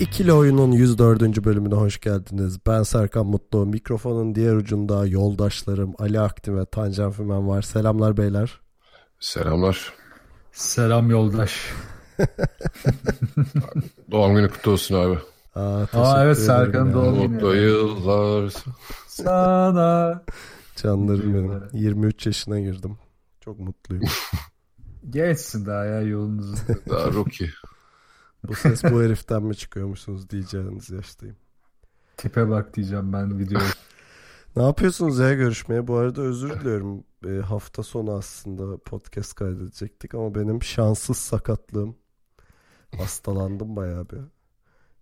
İkili Oyun'un 104. bölümüne hoş geldiniz. Ben Serkan Mutlu. Mikrofonun diğer ucunda yoldaşlarım Ali Aktin ve Tancan Fümen var. Selamlar beyler. Selamlar. Selam yoldaş. Doğum günü kutlu olsun abi. Aa, Aa, evet, ya. doğum günü. Mutlu yıllar. Sana. Canlarım benim. Yıllara. 23 yaşına girdim. Çok mutluyum. Geçsin daha ya yolunuzu. Daha rookie. Bu ses bu heriften mi çıkıyormuşsunuz diyeceğiniz yaştayım. Tipe bak diyeceğim ben videoya. Ne yapıyorsunuz ya görüşmeye? Bu arada özür diliyorum. Ee, hafta sonu aslında podcast kaydedecektik ama benim şanssız sakatlığım. Hastalandım bayağı bir.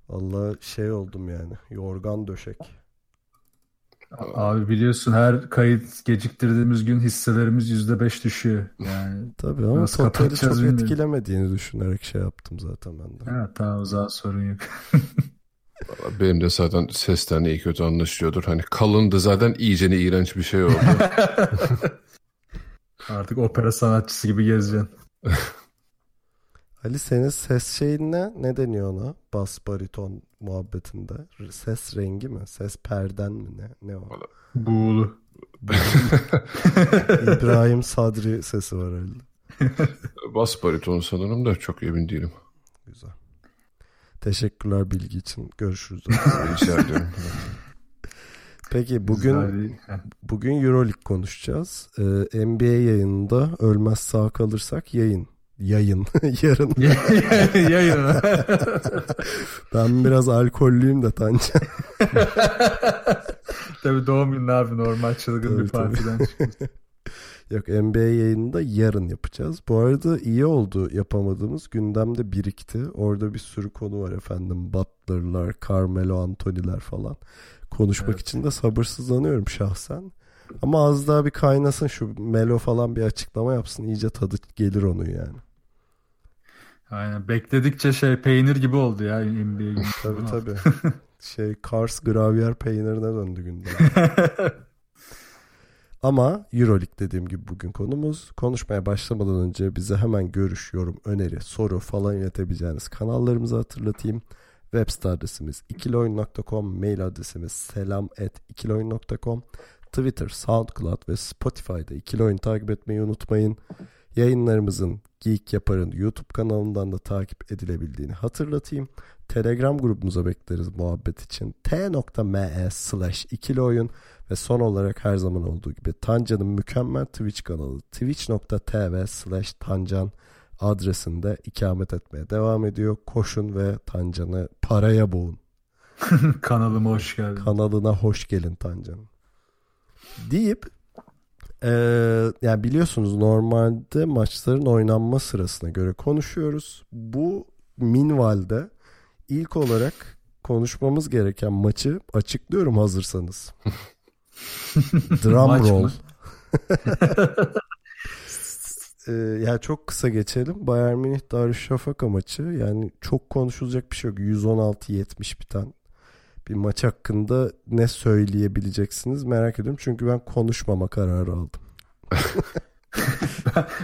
Vallahi şey oldum yani. Yorgan döşek. Abi biliyorsun her kayıt geciktirdiğimiz gün hisselerimiz %5 düşüyor. Yani Tabii ama totali çok bilmiyorum. etkilemediğini düşünerek şey yaptım zaten ben de. ha, tamam o zaman sorun yok. Benim de zaten sesten iyi kötü anlaşılıyordur. Hani kalındı zaten iyicene iğrenç bir şey oldu. Artık opera sanatçısı gibi gezeceksin. Ali senin ses şeyin ne? Ne deniyor ona? Bas bariton muhabbetinde. Ses rengi mi? Ses perden mi ne? Ne o? Buğulu. İbrahim Sadri sesi var öyle. Bas bariton sanırım da çok emin değilim. Güzel. Teşekkürler bilgi için. Görüşürüz. Rica ediyorum. Peki bugün bugün EuroLeague konuşacağız. Ee, NBA yayınında ölmez sağ kalırsak yayın. Yayın. Yarın. Yayın. Ben biraz alkollüyüm de Tancan. Tabii doğum günü abi normal çılgın Tabii, bir partiden çıkıyorsun. Yok NBA yayınında yarın yapacağız. Bu arada iyi oldu yapamadığımız. Gündemde birikti. Orada bir sürü konu var efendim. Butler'lar, Carmelo Anthony'ler falan. Konuşmak Evet. için de sabırsızlanıyorum şahsen. Ama az daha bir kaynasın şu Melo falan bir açıklama yapsın. İyice tadı gelir onun yani. Aynen bekledikçe şey peynir gibi oldu ya NBA. Tabii tabii. şey Kars gravyer peynirine döndü gündem. Ama Euroleague dediğim gibi bugün konumuz. Konuşmaya başlamadan önce bize hemen görüş, yorum, öneri, soru falan iletebileceğiniz kanallarımızı hatırlatayım. Web site adresimiz ikiloyun.com, mail adresimiz selam@ikiloyun.com, Twitter, SoundCloud ve Spotify'da ikili oyun takip etmeyi unutmayın. Yayınlarımızın Geek Yapar'ın YouTube kanalından da takip edilebildiğini hatırlatayım. Telegram grubumuza bekleriz muhabbet için. t.me slash ikili oyun ve son olarak her zaman olduğu gibi Tancan'ın mükemmel Twitch kanalı twitch.tv slash Tancan adresinde ikamet etmeye devam ediyor. Koşun ve Tancan'ı paraya boğun. Kanalıma hoş geldin. Kanalına hoş gelin Tancan. Deyip eee, yani biliyorsunuz normalde maçların oynanma sırasına göre konuşuyoruz. Bu minvalde ilk olarak konuşmamız gereken maçı açıklıyorum hazırsanız. Drum roll. Ee, yani çok kısa geçelim. Bayern Münih Darüşşafaka maçı. Yani çok konuşulacak bir şey yok. 116-70 biten bir maç hakkında ne söyleyebileceksiniz merak ediyorum. Çünkü ben konuşmama kararı aldım.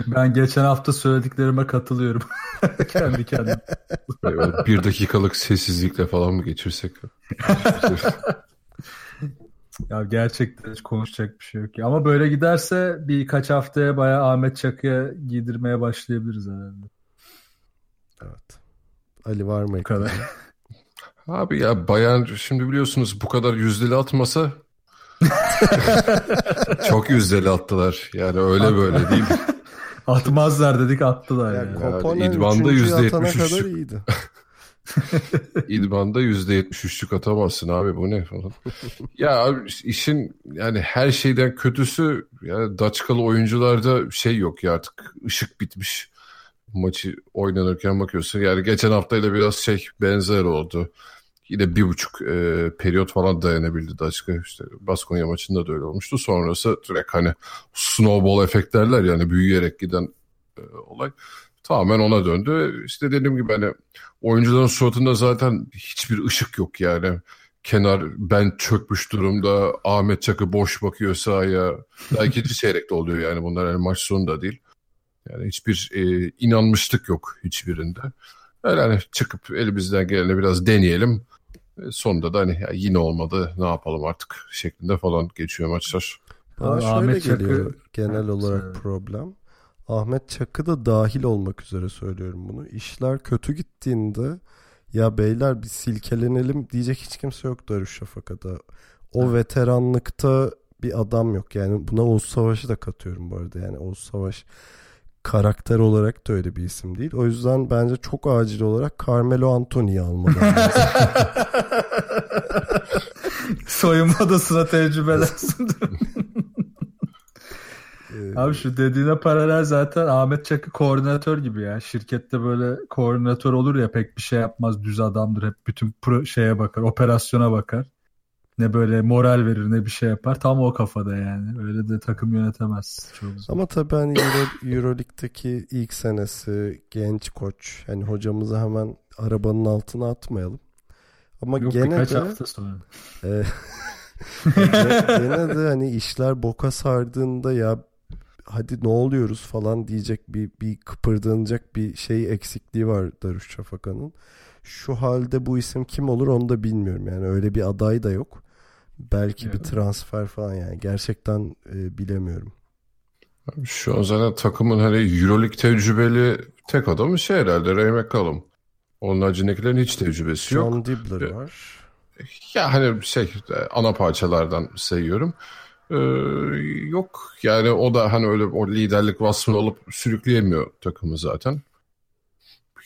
Ben geçen hafta söylediklerime katılıyorum. Kendi kendime. Bir dakikalık sessizlikle falan mı geçirsek? Ya gerçekten hiç konuşacak bir şey yok. ya. Ama böyle giderse birkaç haftaya bayağı Ahmet Çakı'ya giydirmeye başlayabiliriz herhalde. Evet. Ali var mı? Bu kadar. Abi ya Bayern şimdi biliyorsunuz bu kadar yüzdeli atmasa çok yüzdeli attılar. Yani öyle böyle değil. Atmazlar dedik attılar Ya, yani. Koponen İdman'da üçüncüyü atana %73 kadar iyiydi. İdman'da %73'lük atamazsın abi bu ne falan. ya abi işin yani her şeyden kötüsü ya Daçkalı oyuncularda şey yok ya artık ışık bitmiş. Maçı oynanırken bakıyorsun yani geçen haftayla biraz şey benzer oldu. Yine bir buçuk e, periyot falan dayanabildi Daçka. İşte Baskonya maçında da öyle olmuştu. Sonrası direkt hani snowball efekt derler yani büyüyerek giden e, olay tamamen ona döndü. İşte dediğim gibi hani oyuncuların suratında zaten hiçbir ışık yok yani. Kenar ben çökmüş durumda. Ahmet Çakı boş bakıyor sahaya. Daha ikinci çeyrekte oluyor yani bunlar yani maç sonunda değil. Yani hiçbir e, inanmışlık yok hiçbirinde. Öyle hani çıkıp elimizden geleni biraz deneyelim. Sonunda da hani yine olmadı ne yapalım artık şeklinde falan geçiyor maçlar. Bana Abi şöyle Ahmet geliyor Çakı- genel olarak söyle. problem. Ahmet Çakı da dahil olmak üzere söylüyorum bunu. İşler kötü gittiğinde ya beyler bir silkelenelim diyecek hiç kimse yok Darüşşafaka'da. O veteranlıkta bir adam yok. Yani buna Oğuz Savaş'ı da katıyorum bu arada. Yani Oğuz Savaş karakter olarak da öyle bir isim değil. O yüzden bence çok acil olarak Carmelo Anthony'yi almalı. Soyunma odasına. Ee, Abi şu dediğine paralel zaten Ahmet Çakı koordinatör gibi ya. Şirkette böyle koordinatör olur ya pek bir şey yapmaz düz adamdır. Hep bütün pro şeye bakar, operasyona bakar. Ne böyle moral verir ne bir şey yapar. Tam o kafada yani. Öyle de takım yönetemez. Çok zor. Ama tabii hani Euro, Euroleague'deki ilk senesi genç koç. Hani hocamızı hemen arabanın altına atmayalım. Ama Yok gene de hafta sonra. e, ge- gene de hani işler boka sardığında ya hadi ne oluyoruz falan diyecek bir bir kıpırdanacak bir şey eksikliği var Darüşşafaka'nın. Şu halde bu isim kim olur onu da bilmiyorum. Yani öyle bir aday da yok. Belki bir Evet. transfer falan yani gerçekten e, bilemiyorum. Şu an zaten takımın hani Euroleague tecrübeli tek adamı şey herhalde Ray McCallum. Onun haricindekilerin hiç tecrübesi yok. John Dibbler Evet. var. Ya hani şey ana parçalardan sayıyorum. Ee, yok yani o da hani öyle o liderlik vasfını alıp sürükleyemiyor takımı zaten.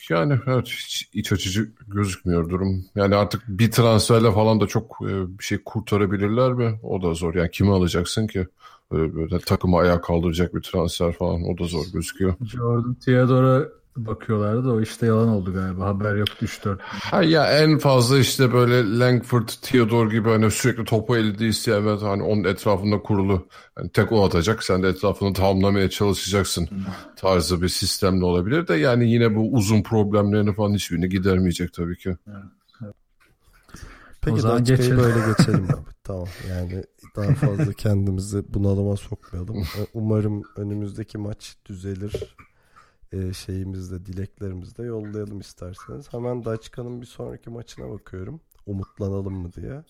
Yani evet hiç iç açıcı gözükmüyor durum. Yani artık bir transferle falan da çok e, bir şey kurtarabilirler mi? O da zor. Yani kimi alacaksın ki? Böyle, böyle takımı ayağa kaldıracak bir transfer falan o da zor gözüküyor. Jordan Theodore'a bakıyorlardı da o işte yalan oldu galiba. Haber yoktu 3-4. Ha ya en fazla işte böyle Langford, Theodore gibi hani sürekli topu elde isteyen ve hani onun etrafında kurulu hani tek o atacak sen de etrafını tamamlamaya çalışacaksın tarzı bir sistemle olabilir de yani yine bu uzun problemlerini falan hiçbirini gidermeyecek tabii ki. Peki O zaman geçelim. böyle geçelim abi. Tamam yani daha fazla kendimizi bunalıma sokmayalım. Umarım önümüzdeki maç düzelir. E, şeyimizde, dileklerimizde yollayalım isterseniz. Hemen Daçka'nın bir sonraki maçına bakıyorum. Umutlanalım mı diye.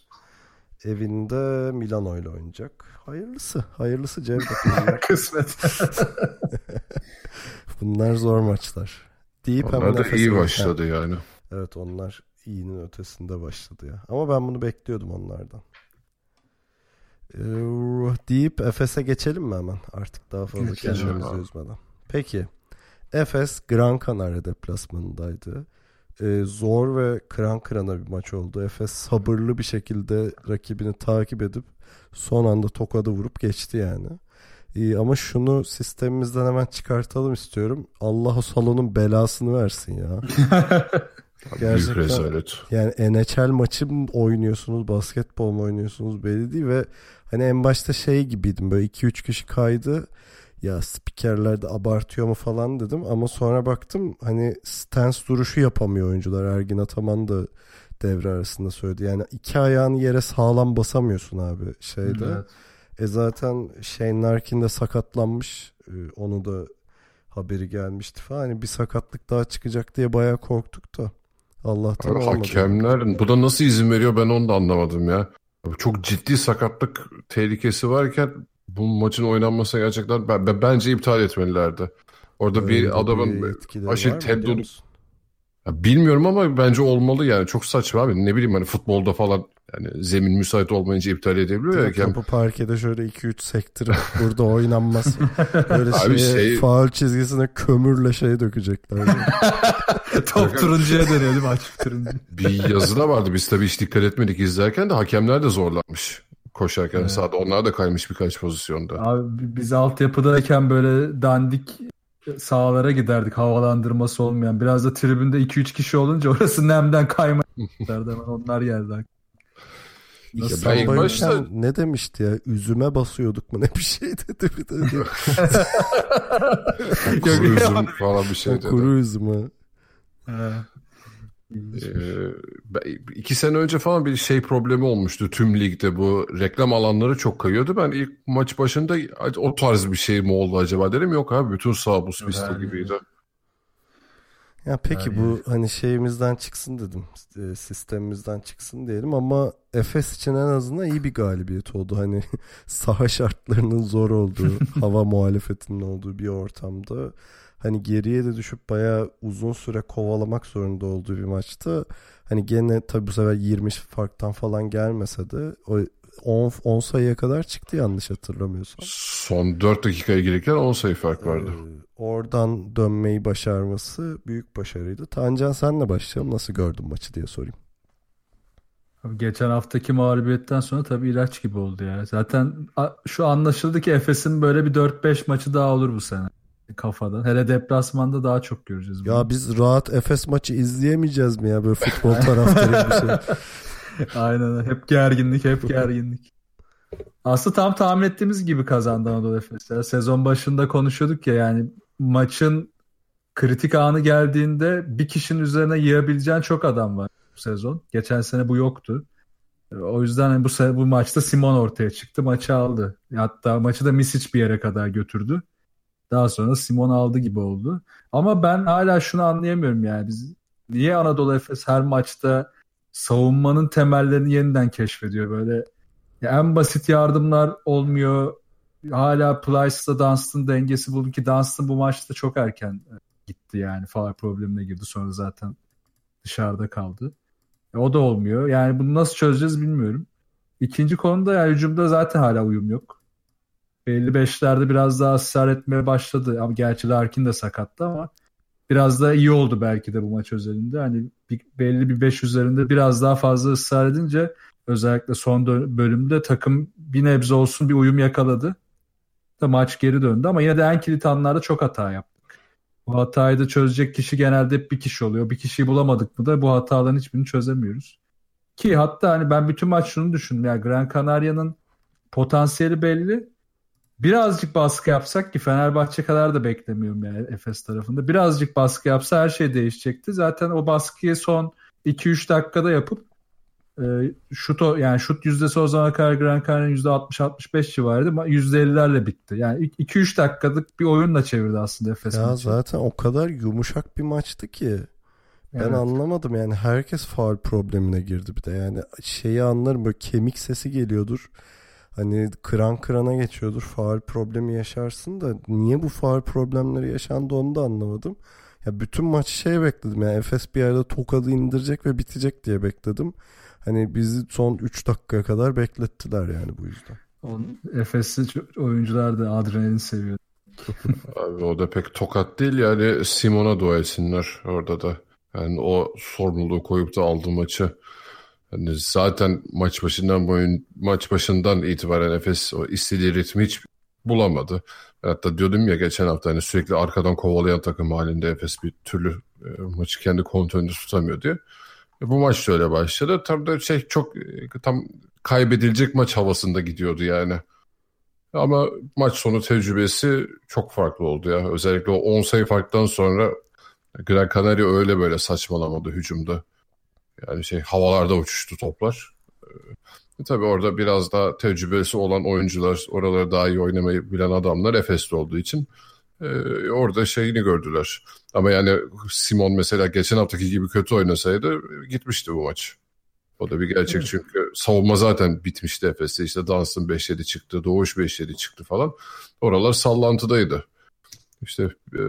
Evinde Milano ile oynayacak. Hayırlısı. Hayırlısı Cevdet. Kısmet. bunlar zor maçlar. Deyip hemen Onlar da Efes'e iyi başladı yani. Evet onlar iyinin ötesinde başladı ya. Ama ben bunu bekliyordum onlardan. Ee, deyip Efes'e geçelim mi hemen? Artık daha fazla Geçelim kendimizi abi. üzmeden. Peki. Efes Gran Canaria deplasmanındaydı. Ee, zor ve kıran kırana bir maç oldu. Efes sabırlı bir şekilde rakibini takip edip son anda tokadı vurup geçti yani. Ee, ama şunu sistemimizden hemen çıkartalım istiyorum. Allah o salonun belasını versin ya. Büyük Gerçekten rezalet. yani NHL maçı mı oynuyorsunuz, basketbol mu oynuyorsunuz belli değil ve hani en başta şey gibiydim böyle 2-3 kişi kaydı. Ya spikerler de abartıyor mu falan dedim ama sonra baktım hani stance duruşu yapamıyor oyuncular. Ergin Ataman da devre arasında söyledi. Yani iki ayağını yere sağlam basamıyorsun abi şeyde. Evet. E zaten Shane Larkin de sakatlanmış. E, Onu da haberi gelmişti falan. Hani bir sakatlık daha çıkacak diye bayağı korktuk da. Allah'tan Abi olmadı. hakemler bu da nasıl izin veriyor ben onu da anlamadım ya. Çok ciddi sakatlık tehlikesi varken bu maçın oynanması gerçekten ben, ben- bence iptal etmelilerdi. Orada Öyle bir adamın aşırı? Ya bilmiyorum ama bence olmalı yani çok saçma abi ne bileyim hani futbolda falan yani zemin müsait olmayınca iptal edebiliyor ya Direkt hakem. Topu parkede şöyle 2-3 sektirip burada oynanmaz. Böyle Abi şeye, şey- faul çizgisine kömürle şey dökecekler. Top turuncuya dönüyor değil mi? Açık turuncu. Bir yazı da vardı biz tabii hiç dikkat etmedik izlerken de hakemler de zorlanmış koşarken Evet. sahada onlar da kaymış birkaç pozisyonda. Abi biz altyapıdayken böyle dandik sahalara giderdik havalandırması olmayan. Biraz da tribünde 2-3 kişi olunca orası nemden kayma hemen onlar geldi. Nasıl ben ilk başta- ne demişti ya? Üzüme basıyorduk mu ne bir şey dedi bir de. Kuru üzüm falan bir şey dedi. Kuru üzümü. Ee, iki sene önce falan bir şey problemi olmuştu tüm ligde bu reklam alanları çok kayıyordu. Ben ilk maç başında o tarz bir şey mi oldu acaba dedim. Yok abi bütün saha buz pisti Yani. gibiydi. Ya peki Yani- bu hani şeyimizden çıksın dedim. e, Sistemimizden çıksın diyelim ama Efes için en azından iyi bir galibiyet oldu. Hani saha şartlarının zor olduğu, hava muhalefetinin olduğu bir ortamda hani geriye de düşüp bayağı uzun süre kovalamak zorunda olduğu bir maçta hani gene tabii bu sefer 20 farktan falan gelmese de o 10, 10 sayıya kadar çıktı yanlış hatırlamıyorsam. Son 4 dakikaya girerken 10 sayı fark vardı. Ee, oradan dönmeyi başarması büyük başarıydı. Tancan senle başlayalım. Nasıl gördün maçı diye sorayım. Abi Geçen haftaki mağlubiyetten sonra tabii ilaç gibi oldu ya. Zaten şu anlaşıldı ki Efes'in böyle bir 4-5 maçı daha olur bu sene kafada. Hele deplasmanda daha çok göreceğiz. bunu. Ya biz rahat Efes maçı izleyemeyeceğiz mi ya böyle futbol taraftarı bir şey. Aynen hep gerginlik hep gerginlik. Aslında tam tahmin ettiğimiz gibi kazandı Anadolu Efes. Ya Sezon başında konuşuyorduk ya yani maçın kritik anı geldiğinde bir kişinin üzerine yiyebileceğin çok adam var bu sezon. Geçen sene bu yoktu. O yüzden hani bu bu maçta Simon ortaya çıktı, maçı aldı. Hatta maçı da Misic bir yere kadar götürdü. Daha sonra Simon aldı gibi oldu. Ama ben hala şunu anlayamıyorum yani biz niye Anadolu Efes her maçta savunmanın temellerini yeniden keşfediyor böyle. Ya en basit yardımlar olmuyor. Hala Plyce'da Dunstan dengesi buldu ki Dunstan bu maçta çok erken e, gitti yani. Faul problemine girdi sonra zaten dışarıda kaldı. E, o da olmuyor. Yani bunu nasıl çözeceğiz bilmiyorum. İkinci konuda yani hücumda zaten hala uyum yok. Belli beşlerde biraz daha ısrar etmeye başladı. Ama gerçi Larkin de sakattı ama biraz da iyi oldu belki de bu maç özelinde. Hani bir, belli bir 5 üzerinde biraz daha fazla ısrar edince özellikle son bölümde takım bir nebze olsun bir uyum yakaladı. Da maç geri döndü ama yine de en kilit anlarda çok hata yaptık. Bu hatayı da çözecek kişi genelde hep bir kişi oluyor. Bir kişiyi bulamadık mı da bu hataların hiçbirini çözemiyoruz. Ki hatta hani ben bütün maç şunu düşündüm. Ya Gran Canaria'nın potansiyeli belli. Birazcık baskı yapsak ki Fenerbahçe kadar da beklemiyorum yani Efes tarafında. Birazcık baskı yapsa her şey değişecekti. Zaten o baskıyı son 2-3 dakikada yapıp e, şut o, yani şut yüzdesi o zamana kadar Gran Canaria'nın %60-65 civarıydı ama %50'lerle bitti. Yani 2-3 dakikalık bir oyunla çevirdi aslında Efes Ya maçı. zaten o kadar yumuşak bir maçtı ki. Ben Evet. anlamadım yani herkes faul problemine girdi bir de yani şeyi anlarım böyle kemik sesi geliyordur. Hani kıran kırana geçiyordur faul problemi yaşarsın da niye bu faul problemleri yaşandı onu da anlamadım. Ya bütün maç şey bekledim yani Efes bir yerde tokadı indirecek ve bitecek diye bekledim. Hani bizi son 3 dakikaya kadar beklettiler yani bu yüzden. Ço- oyuncular da adrenalin seviyor. Abi o da pek tokat değil yani Simon'a dua etsinler orada da. Yani o sorumluluğu koyup da aldı maçı. Yani zaten maç başından boyun maç başından itibaren Efes o istediği ritmi hiç bulamadı. Hatta diyordum ya geçen hafta hani sürekli arkadan kovalayan takım halinde Efes bir türlü e, maçı kendi kontrolünde tutamıyor diye. E, bu maç da öyle başladı. Tam da şey çok e, tam kaybedilecek maç havasında gidiyordu yani. Ama maç sonu tecrübesi çok farklı oldu ya. Özellikle o 10 sayı farktan sonra Gran Canaria öyle böyle saçmalamadı hücumda. Yani şey havalarda uçuştu toplar. E, tabii orada biraz daha tecrübesi olan oyuncular, oraları daha iyi oynamayı bilen adamlar Efes'te olduğu için e, orada şeyini gördüler. Ama yani Simon mesela geçen haftaki gibi kötü oynasaydı e, gitmişti bu maç. O da bir gerçek Evet. çünkü savunma zaten bitmişti Efes'te. İşte Dunstan 5-7 çıktı, Doğuş 5-7 çıktı falan. Oralar sallantıdaydı. İşte e,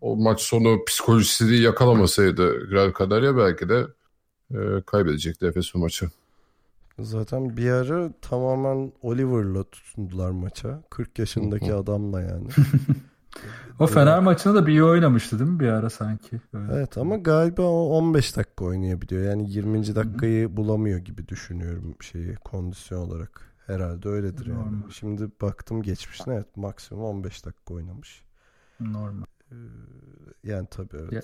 o maç sonu psikolojisini yakalamasaydı Gran Canaria belki de kaybedecekti Efes bu maçı. Zaten bir ara tamamen Oliver'la tutundular maça. 40 yaşındaki adamla yani. O Fener maçında da bir iyi oynamıştı değil mi bir ara sanki? Öyle. Evet ama galiba o 15 dakika oynayabiliyor. Yani 20. dakikayı bulamıyor gibi düşünüyorum şeyi kondisyon olarak. Herhalde öyledir yani. Normal. Şimdi baktım geçmişine evet maksimum 15 dakika oynamış. Normal. Ee, yani tabii evet. Ya- Ee,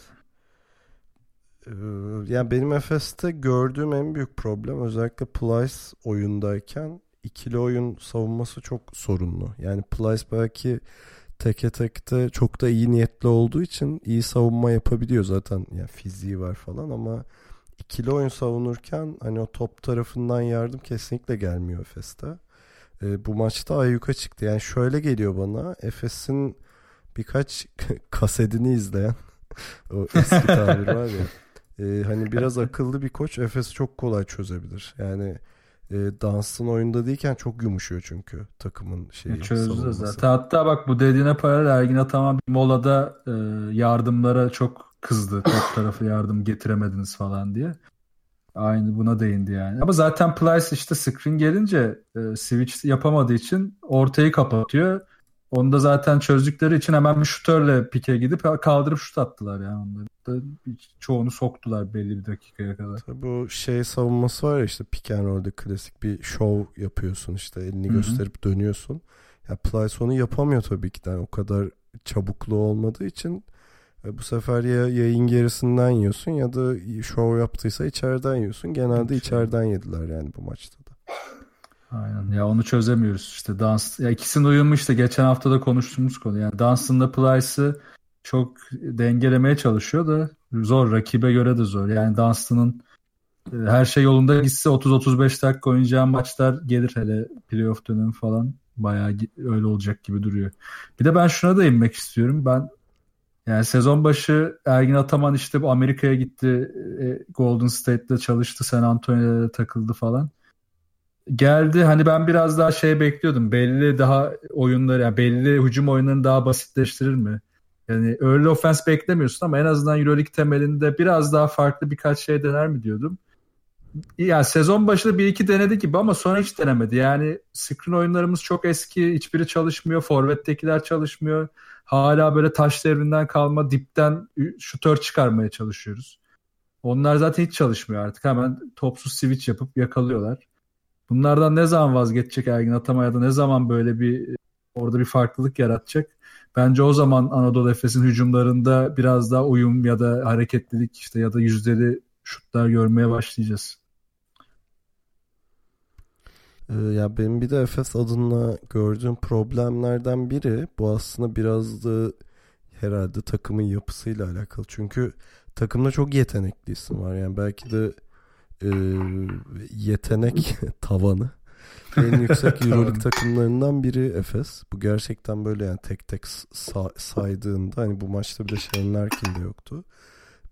yani benim Efes'te gördüğüm en büyük problem özellikle Plyce oyundayken ikili oyun savunması çok sorunlu. Yani Plyce belki teke tekte çok da iyi niyetli olduğu için iyi savunma yapabiliyor zaten. Yani fiziği var falan ama ikili oyun savunurken hani o top tarafından yardım kesinlikle gelmiyor Efes'te. Ee, bu maçta ayyuka çıktı. Yani şöyle geliyor bana Efes'in birkaç kasedini izleyen o eski tabir var ya. E, hani biraz akıllı bir koç Efes çok kolay çözebilir. Yani e, Dunstan oyunda değilken çok yumuşuyor çünkü takımın şeyi. Çözdü zaten. Hatta bak bu dediğine paralel Ergin Ataman bir molada e, yardımlara çok kızdı. Top tarafı yardım getiremediniz falan diye. Aynı buna değindi yani. Ama zaten Plyce işte screen gelince e, switch yapamadığı için ortayı kapatıyor. Onu da zaten çözdükleri için hemen bir şutörle pike gidip kaldırıp şut attılar yani. Onları da çoğunu soktular belli bir dakikaya kadar. Tabii bu şey savunması var ya işte pick and roll'de klasik bir show yapıyorsun işte elini Hı hı. gösterip dönüyorsun. Ya Plyce onu yapamıyor tabii ki Yani o kadar çabukluğu olmadığı için e, bu sefer ya yayın gerisinden yiyorsun ya da show yaptıysa içeriden yiyorsun. Genelde içeriden yediler yani bu maçta da. Aynen. Ya onu çözemiyoruz işte. Dans ya ikisinin uyumu işte geçen hafta da konuştuğumuz konu. Yani Dunstan'la Plyce'ı çok dengelemeye çalışıyor da zor rakibe göre de zor. Yani Dunstan'ın e, her şey yolunda gitse 30-35 dakika oynayacağı maçlar gelir hele playoff dönemi falan. Bayağı öyle olacak gibi duruyor. Bir de ben şuna da inmek istiyorum. Ben yani sezon başı Ergin Ataman işte Amerika'ya gitti e, Golden State'le çalıştı San Antonio'ya takıldı falan geldi hani ben biraz daha şey bekliyordum. Belli daha oyunları yani belli hücum oyunlarını daha basitleştirir mi? Yani early offense beklemiyorsun ama en azından EuroLeague temelinde biraz daha farklı birkaç şey dener mi diyordum. Yani sezon başında bir iki denedi gibi ama sonra hiç denemedi. Yani screen oyunlarımız çok eski. Hiçbiri çalışmıyor. Forvet'tekiler çalışmıyor. Hala böyle taş devrinden kalma dipten şutör çıkarmaya çalışıyoruz. Onlar zaten hiç çalışmıyor artık. Hemen topsuz switch yapıp yakalıyorlar. Bunlardan ne zaman vazgeçecek Ergin Ataman ya da ne zaman böyle bir orada bir farklılık yaratacak? Bence o zaman Anadolu Efes'in hücumlarında biraz daha uyum ya da hareketlilik işte ya da yüzdeli şutlar görmeye başlayacağız. Ee, ya benim bir de Efes adına gördüğüm problemlerden biri bu aslında biraz da herhalde takımın yapısıyla alakalı. Çünkü takımda çok yetenekli isim var. Yani belki de e, yetenek tavanı en yüksek Euroleague takımlarından biri Efes. Bu gerçekten böyle yani tek tek sa- saydığında hani bu maçta bir de Shane Larkin de yoktu.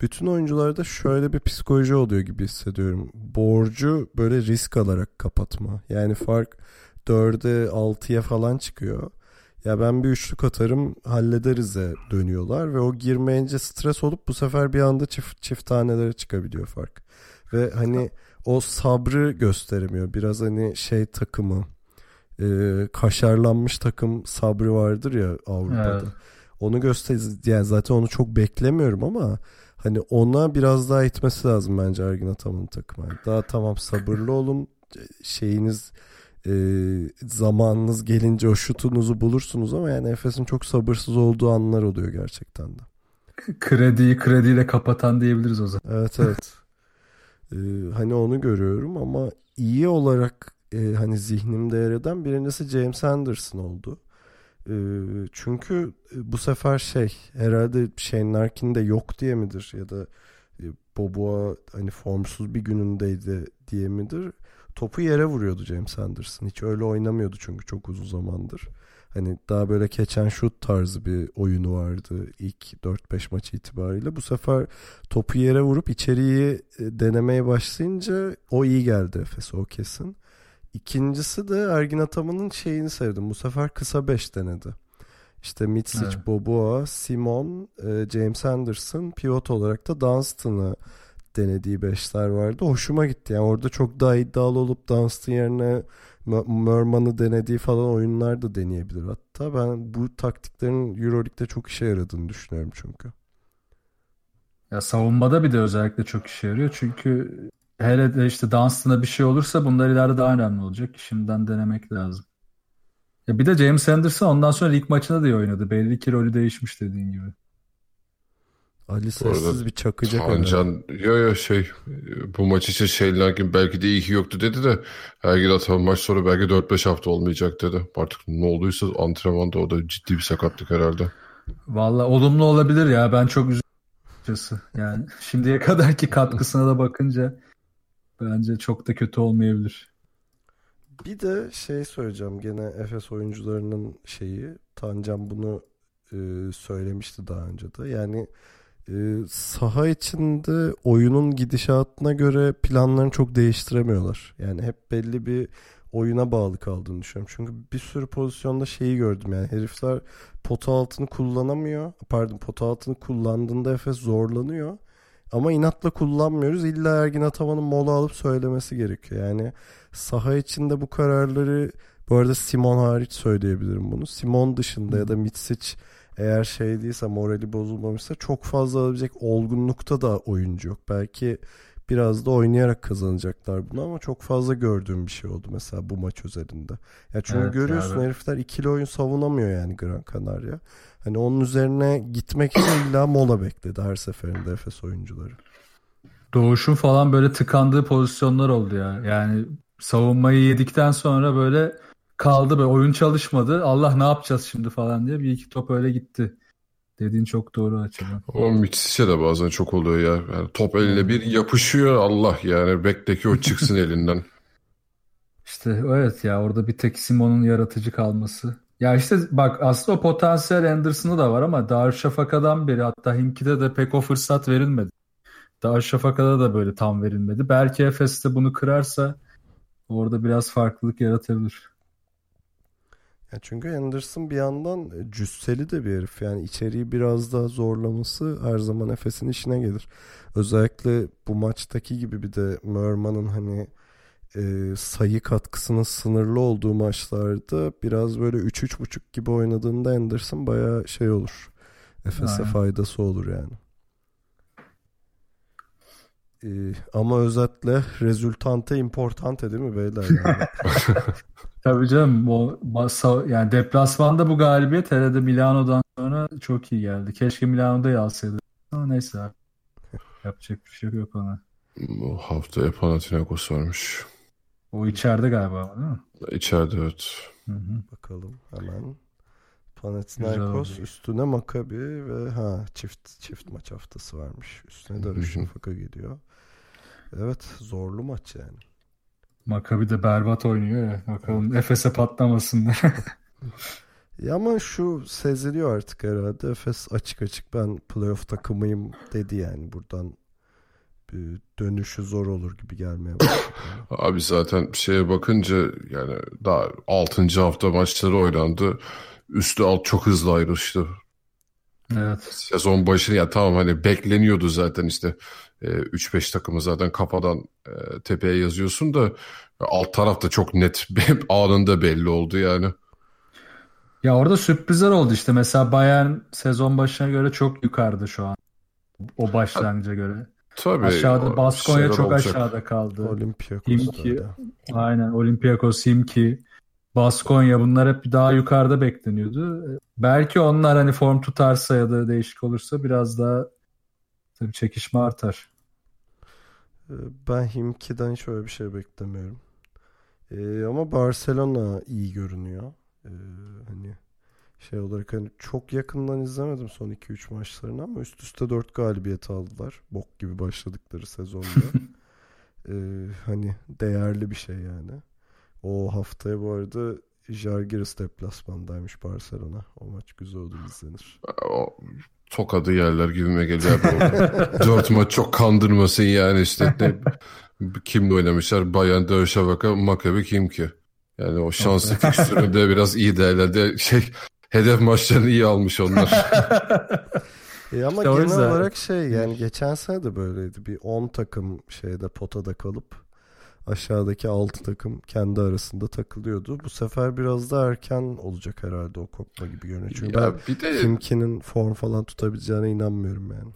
Bütün oyuncularda şöyle bir psikoloji oluyor gibi hissediyorum. Borcu böyle risk alarak kapatma. Yani fark 4'e 6'ya falan çıkıyor. Ya ben bir üçlük atarım hallederiz'e dönüyorlar ve o girmeyince stres olup bu sefer bir anda çift çift tanelere çıkabiliyor fark. Ve hani o sabrı gösteremiyor. Biraz hani şey takımı e, kaşarlanmış takım sabrı vardır ya Avrupa'da. Evet. Onu göster yani zaten onu çok beklemiyorum ama hani ona biraz daha itmesi lazım bence Ergin Ataman'ın takımı. Yani daha tamam sabırlı olun şeyiniz e, zamanınız gelince o şutunuzu bulursunuz ama yani Efes'in çok sabırsız olduğu anlar oluyor gerçekten de. Krediyi krediyle kapatan diyebiliriz o zaman. Evet evet. Ee, hani onu görüyorum ama iyi olarak e, hani zihnimde yer eden birincisi James Anderson oldu. Ee, çünkü e, bu sefer şey herhalde Shane Larkin de yok diye midir ya da e, Boboa hani formsuz bir günündeydi diye midir? Topu yere vuruyordu James Anderson. Hiç öyle oynamıyordu çünkü çok uzun zamandır. Hani daha böyle keçen şut tarzı bir oyunu vardı ilk 4-5 maç itibariyle. Bu sefer topu yere vurup içeriği e, denemeye başlayınca o iyi geldi Efes'e o kesin. İkincisi de Ergin Ataman'ın şeyini sevdim. Bu sefer kısa 5 denedi. İşte Mitsic, Evet. Boboa, Simon, e, James Anderson, pivot olarak da Dunstan'ı denediği beşler vardı. Hoşuma gitti. Yani orada çok daha iddialı olup Dunstan yerine Merman'ı denediği falan oyunlar da deneyebilir. Hatta ben bu taktiklerin Euroleague'de çok işe yaradığını düşünüyorum çünkü. Ya savunmada bir de özellikle çok işe yarıyor. Çünkü hele de işte Dunstan'a bir şey olursa bunlar ileride daha önemli olacak. Şimdiden denemek lazım. Ya bir de James Anderson ondan sonra lig maçında da iyi oynadı. Belli ki rolü değişmiş dediğin gibi. Ali sessiz bir çakacak. Tancan yo yo şey bu maç için Şeylan belki de iyi ki yoktu dedi de her gün atan maç sonra belki 4-5 hafta olmayacak dedi. Artık ne olduysa antrenmanda o da ciddi bir sakatlık herhalde. Valla olumlu olabilir ya ben çok üzüldüm. Yani şimdiye kadarki katkısına da bakınca bence çok da kötü olmayabilir. Bir de şey söyleyeceğim gene Efes oyuncularının şeyi Tancan bunu e, söylemişti daha önce de. Yani saha içinde oyunun gidişatına göre planlarını çok değiştiremiyorlar. Yani hep belli bir oyuna bağlı kaldığını düşünüyorum. Çünkü bir sürü pozisyonda şeyi gördüm yani herifler pota altını kullanamıyor. Pardon pota altını kullandığında Efes zorlanıyor. Ama inatla kullanmıyoruz. İlla Ergin Ataman'ın mola alıp söylemesi gerekiyor. Yani saha içinde bu kararları bu arada Simon hariç söyleyebilirim bunu. Simon dışında ya da Mitsic eğer şey değilse morali bozulmamışsa çok fazla alabilecek olgunlukta da oyuncu yok. Belki biraz da oynayarak kazanacaklar bunu ama çok fazla gördüğüm bir şey oldu mesela bu maç üzerinde. Ya çünkü evet, görüyorsun abi. herifler ikili oyun savunamıyor yani Gran Canaria. Hani onun üzerine gitmek için illa mola bekledi her seferinde Efes oyuncuları. Doğuş'un falan böyle tıkandığı pozisyonlar oldu ya. Yani savunmayı yedikten sonra böyle kaldı böyle oyun çalışmadı. Allah ne yapacağız şimdi falan diye bir iki top öyle gitti. Dediğin çok doğru açıdan. O Mitsis'e de bazen çok oluyor ya. Yani top eline bir yapışıyor Allah yani bekteki o çıksın elinden. İşte evet ya orada bir tek Simon'un yaratıcı kalması. Ya işte bak aslında o potansiyel Anderson'ı da var ama Darüşşafaka'dan beri hatta Himki'de de pek o fırsat verilmedi. Darüşşafaka'da da böyle tam verilmedi. Belki Efes'te bunu kırarsa orada biraz farklılık yaratabilir. Ya çünkü Anderson bir yandan e, cüsseli de bir herif. Yani içeriği biraz daha zorlaması her zaman Efes'in işine gelir. Özellikle bu maçtaki gibi bir de Merman'ın hani e, sayı katkısının sınırlı olduğu maçlarda biraz böyle 3-3.5 gibi oynadığında Anderson baya şey olur. Efes'e faydası olur yani. Ee, ama özetle rezultante importante değil mi beyler? Yani? Tabii canım o yani deplasmanda bu galibiyet herhalde Milano'dan sonra çok iyi geldi. Keşke Milano'da alsaydı. Ama neyse abi. Yapacak bir şey yok ona. Bu haftaya Panathinaikos varmış. O içeride galiba değil mi? İçeride evet. Hı hı. Bakalım hemen. Panathinaikos üstüne Maccabi ve ha çift çift maç haftası varmış. Üstüne de Rüşnifaka geliyor. Evet zorlu maç yani. Maccabi de berbat oynuyor ya. Bakalım Efes'e patlamasınlar. ya ama şu seziliyor artık herhalde. Efes açık açık ben playoff takımıyım dedi yani buradan bir dönüşü zor olur gibi gelmeye başladı. Abi zaten şeye bakınca yani daha 6. hafta maçları oynandı. Üstü alt çok hızlı ayrıştı. Evet. Sezon başı ya tamam hani bekleniyordu zaten işte 3-5 e, takımı zaten kafadan e, tepeye yazıyorsun da alt tarafta çok net anında belli oldu yani. Ya orada sürprizler oldu işte. Mesela Bayern sezon başına göre çok yukarıda şu an. O başlangıca göre. Tabii. Aşağıda Baskonya çok olacak. aşağıda kaldı. Olympiakos. Himki. Aynen Olympiakos, Himki, Baskonya bunlar hep daha yukarıda bekleniyordu. Belki onlar hani form tutarsa ya da değişik olursa biraz daha tabii çekişme artar. Ee, ben Himki'den şöyle bir şey beklemiyorum. Ee, ama Barcelona iyi görünüyor. Ee, hani şey olarak hani çok yakından izlemedim son 2-3 maçlarını ama üst üste 4 galibiyet aldılar. Bok gibi başladıkları sezonda. ee, hani değerli bir şey yani. O haftaya bu arada Jalgiris deplasmandaymış Barcelona. O maç güzel olur izlenir. O tokadı yerler gibime geliyor. Dört maç çok kandırmasın yani işte. Ne, kimle oynamışlar? Bayern, Dörşavaka, Maccabi kim ki? Yani o şanslı fikstürü de biraz iyi değerlendi. Şey, hedef maçlarını iyi almış onlar. e ama işte genel olarak şey yani geçen sene de böyleydi. Bir 10 takım şeyde potada kalıp aşağıdaki 6 takım kendi arasında takılıyordu. Bu sefer biraz da erken olacak herhalde o kopma gibi görünüyor. Çünkü ya ben bir de... Kimki'nin form falan tutabileceğine inanmıyorum yani.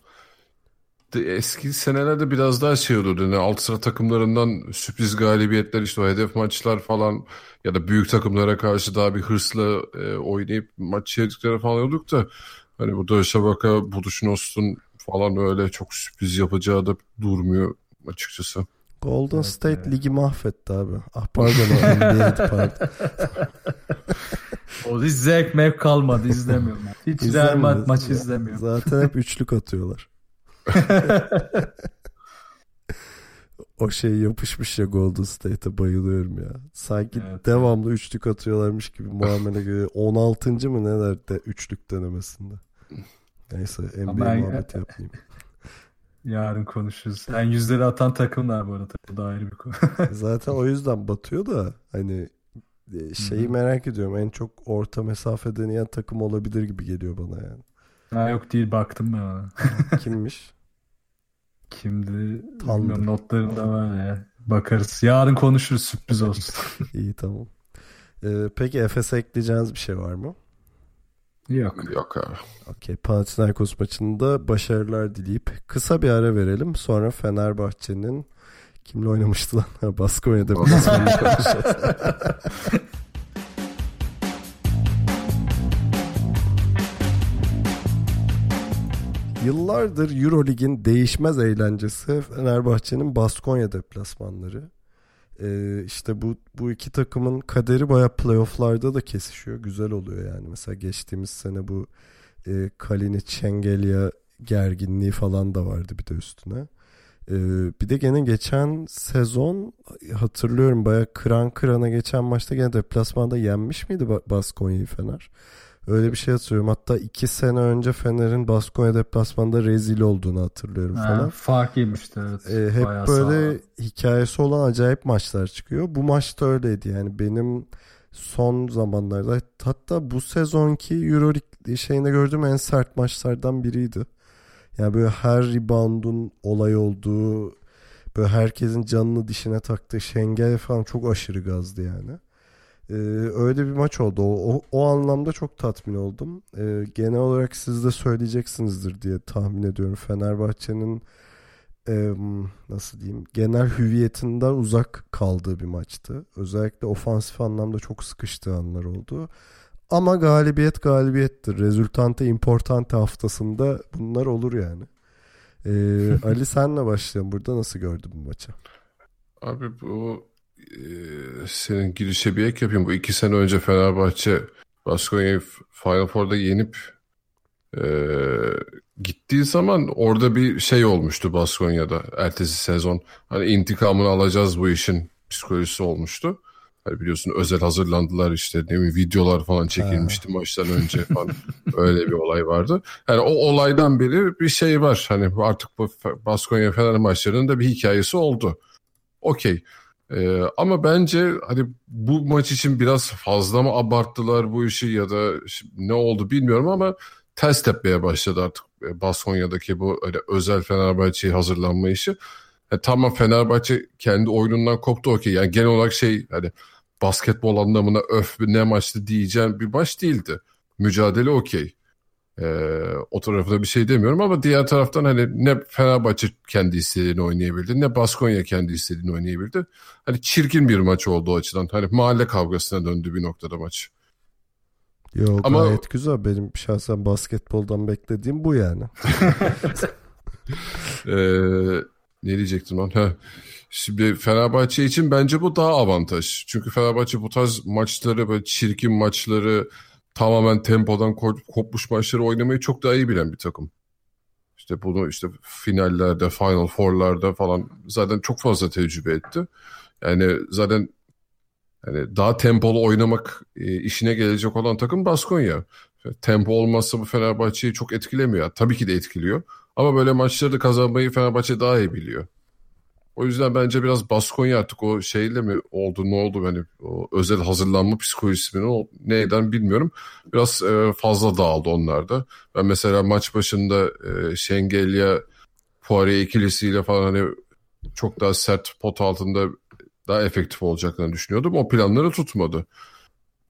Eski senelerde biraz daha şey olurdu. Yani alt sıra takımlarından sürpriz galibiyetler işte o hedef maçlar falan ya da büyük takımlara karşı daha bir hırsla e, oynayıp maç çevirdikleri falan olduk da hani bu Döşebaka, Buduşnos'un falan öyle çok sürpriz yapacağı da durmuyor açıkçası. Golden Evet, State evet. ligi mahvetti abi. Ah pardon o NBA'di pardon. O hiç zevk mev kalmadı izlemiyorum. Hiç Real. Madrid maçı izlemiyorum. Zaten hep üçlük atıyorlar. O şey yapışmış ya Golden State'e bayılıyorum ya. Sanki Evet. devamlı üçlük atıyorlarmış gibi muamele görüyor. 16. mı neler de üçlük denemesinde. Neyse NBA Ama ben- muhabbeti yapmayayım. Yarın konuşuruz. Yani yüzleri atan takımlar bu arada. Bu da ayrı bir konu. Zaten o yüzden batıyor da hani e, şeyi Hı hı. merak ediyorum. En çok orta mesafe deneyen takım olabilir gibi geliyor bana yani. ha, yok değil baktım ben ona. Kimmiş? Kimdi? Bilmiyorum, notlarımda var ya. Bakarız. Yarın konuşuruz sürpriz olsun. İyi tamam. Ee, peki Efes'e ekleyeceğiniz bir şey var mı? Yok. Yok abi. Okey. Panathinaikos maçında başarılar dileyip kısa bir ara verelim. Sonra Fenerbahçe'nin kimle oynamıştı lan? Baskonya'da Baskonya'da konuşacağız. Yıllardır Eurolig'in değişmez eğlencesi Fenerbahçe'nin Baskonya deplasmanları. Ee, işte bu bu iki takımın kaderi baya playofflarda da kesişiyor. Güzel oluyor yani. Mesela geçtiğimiz sene bu e, Kalinic Şengelya gerginliği falan da vardı bir de üstüne. Ee, bir de gene geçen sezon hatırlıyorum baya kıran kırana geçen maçta gene deplasmanda yenmiş miydi Ba- Baskonya'yı Fener? Öyle bir şey hatırlıyorum. Hatta iki sene önce Fener'in Baskonya deplasmanda rezil olduğunu hatırlıyorum Ha, falan. fark yemişti evet. Ee, hep Bayağı böyle sağlam. hikayesi olan acayip maçlar çıkıyor. Bu maç da öyleydi yani benim son zamanlarda hatta bu sezonki Euroleague şeyinde gördüğüm en sert maçlardan biriydi. Yani böyle her reboundun olay olduğu böyle herkesin canını dişine taktığı Şengel falan çok aşırı gazdı yani. Ee, öyle bir maç oldu. O, o, o anlamda çok tatmin oldum. Ee, genel olarak siz de söyleyeceksinizdir diye tahmin ediyorum. Fenerbahçe'nin e, nasıl diyeyim genel hüviyetinden uzak kaldığı bir maçtı. Özellikle ofansif anlamda çok sıkıştığı anlar oldu. Ama galibiyet galibiyettir. Resultante importante haftasında bunlar olur yani. Ee, Ali senle başlayalım. Burada nasıl gördün bu maçı? Abi bu e, senin girişe bir ek yapayım. Bu iki sene önce Fenerbahçe Baskonya'yı Final Four'da yenip e, gittiği zaman orada bir şey olmuştu Baskonya'da ertesi sezon. Hani intikamını alacağız bu işin psikolojisi olmuştu. Hani biliyorsun özel hazırlandılar işte ne bileyim videolar falan çekilmişti maçtan önce falan. Öyle bir olay vardı. Yani o olaydan beri bir şey var. Hani artık bu Baskonya Fener maçlarının da bir hikayesi oldu. Okey. Ee, ama bence hani bu maç için biraz fazla mı abarttılar bu işi ya da ne oldu bilmiyorum ama ters tepmeye başladı artık e, Baskonya'daki bu öyle özel Fenerbahçe'ye hazırlanma işi. E, tamam Fenerbahçe kendi oyunundan koptu okey. Yani genel olarak şey hani basketbol anlamına öf ne maçtı diyeceğim bir maç değildi. Mücadele okey. Ee, o tarafına bir şey demiyorum ama diğer taraftan hani ne Fenerbahçe kendi istediğini oynayabildi ne Baskonya kendi istediğini oynayabildi. Hani çirkin bir maç oldu o açıdan. Hani mahalle kavgasına döndü bir noktada maç. Yok Ama- gayet güzel. Benim şahsen basketboldan beklediğim bu yani. Ee, ne diyecektim lan? Ha. Şimdi Fenerbahçe için bence bu daha avantaj. Çünkü Fenerbahçe bu tarz maçları böyle çirkin maçları tamamen tempodan ko- kopmuş maçları oynamayı çok daha iyi bilen bir takım. İşte bunu işte finallerde, Final Four'larda falan zaten çok fazla tecrübe etti. Yani zaten yani daha tempolu oynamak e, işine gelecek olan takım Baskonya. Tempo olmazsa bu Fenerbahçe'yi çok etkilemiyor. Tabii ki de etkiliyor. Ama böyle maçları da kazanmayı Fenerbahçe daha iyi biliyor. O yüzden bence biraz Baskonya artık o şeyle mi oldu ne oldu hani o özel hazırlanma psikolojisi mi neyden bilmiyorum. Biraz e, fazla dağıldı onlarda. Ben mesela maç başında e, Şengelya Poirier ikilisiyle falan hani çok daha sert pot altında daha efektif olacaklarını düşünüyordum. O planları tutmadı.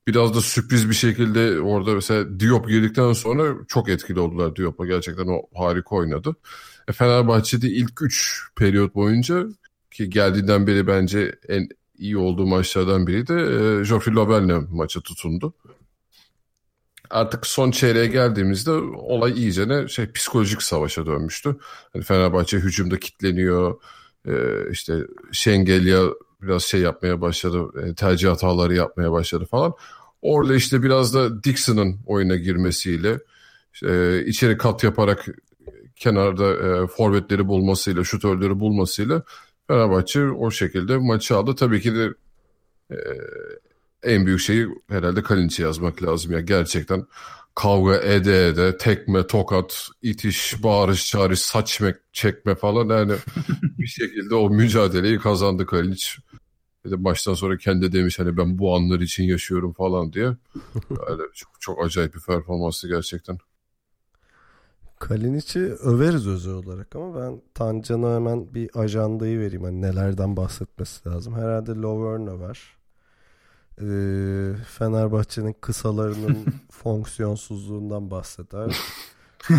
Biraz da sürpriz bir şekilde orada mesela Diop girdikten sonra çok etkili oldular Diop'a. Gerçekten o harika oynadı. E, Fenerbahçe'de ilk 3 periyot boyunca ki geldiğinden beri bence en iyi olduğu maçlardan biri de e, Joffrey Lobel'le maça tutundu. artık son çeyreğe geldiğimizde olay iyice ne şey psikolojik savaşa dönmüştü. Hani Fenerbahçe hücumda kitleniyor. E, işte Şengelya biraz şey yapmaya başladı. E, tercih hataları yapmaya başladı falan. Orada işte biraz da Dixon'ın oyuna girmesiyle e, içeri kat yaparak kenarda e, forvetleri bulmasıyla, şutörleri bulmasıyla Fenerbahçe o şekilde maçı aldı. Tabii ki de e, en büyük şeyi herhalde Kalinic'e yazmak lazım ya. Gerçekten kavga ede ede tekme, tokat, itiş, bağırış, çağırış, saç çekme falan yani bir şekilde o mücadeleyi kazandı Kalinic. Bir de baştan sonra kendi demiş hani ben bu anlar için yaşıyorum falan diye. Yani çok, çok acayip bir performansı gerçekten. Kalinic'i överiz özel olarak ama ben Tancan'a hemen bir ajandayı vereyim. Hani nelerden bahsetmesi lazım. Herhalde Lovern var. Ee, Fenerbahçe'nin kısalarının fonksiyonsuzluğundan bahseder.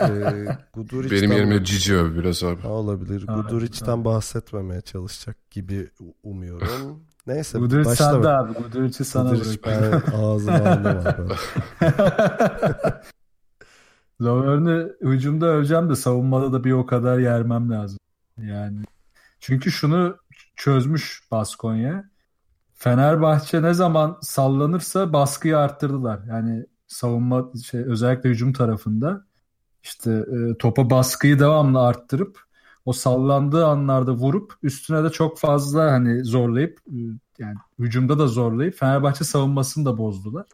ee, Guduric'den... Benim yerime Cici öv biraz abi. Ha, olabilir. Guduric'den bahsetmemeye çalışacak gibi umuyorum. Neyse. Guduric sende abi. Guduric'i sana Guduric ben ağzıma aldım abi. Lovern'ı hücumda öveceğim de savunmada da bir o kadar yermem lazım. Yani çünkü şunu çözmüş Baskonya. Fenerbahçe ne zaman sallanırsa baskıyı arttırdılar. Yani savunma şey özellikle hücum tarafında işte e, topa baskıyı devamlı arttırıp o sallandığı anlarda vurup üstüne de çok fazla hani zorlayıp e, yani hücumda da zorlayıp Fenerbahçe savunmasını da bozdular.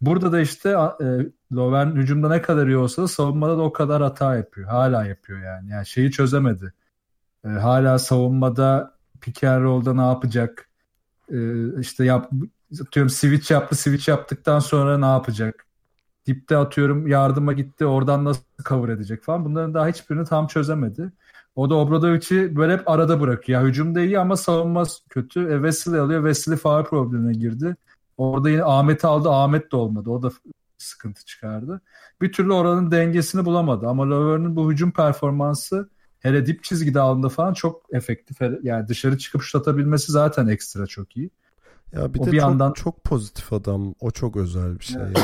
Burada da işte e, Lovern hücumda ne kadar iyi olsa da savunmada da o kadar hata yapıyor. Hala yapıyor yani. Yani şeyi çözemedi. E, hala savunmada roll'da ne yapacak? E, işte yap, atıyorum switch yaptı. Switch yaptıktan sonra ne yapacak? Dipte atıyorum yardıma gitti. Oradan nasıl cover edecek falan. Bunların daha hiçbirini tam çözemedi. O da Obradovic'i böyle hep arada bırakıyor. Ya hücumda iyi ama savunma kötü. E, Wesley alıyor. Wesley faal problemine girdi. Orada yine Ahmet'i aldı. Ahmet de olmadı. O da sıkıntı çıkardı. Bir türlü oranın dengesini bulamadı. Ama Löwer'in bu hücum performansı hele dip çizgide aldığında falan çok efektif. Yani dışarı çıkıp şut atabilmesi zaten ekstra çok iyi. Ya bir o de bir çok, yandan çok pozitif adam. O çok özel bir şey. Evet.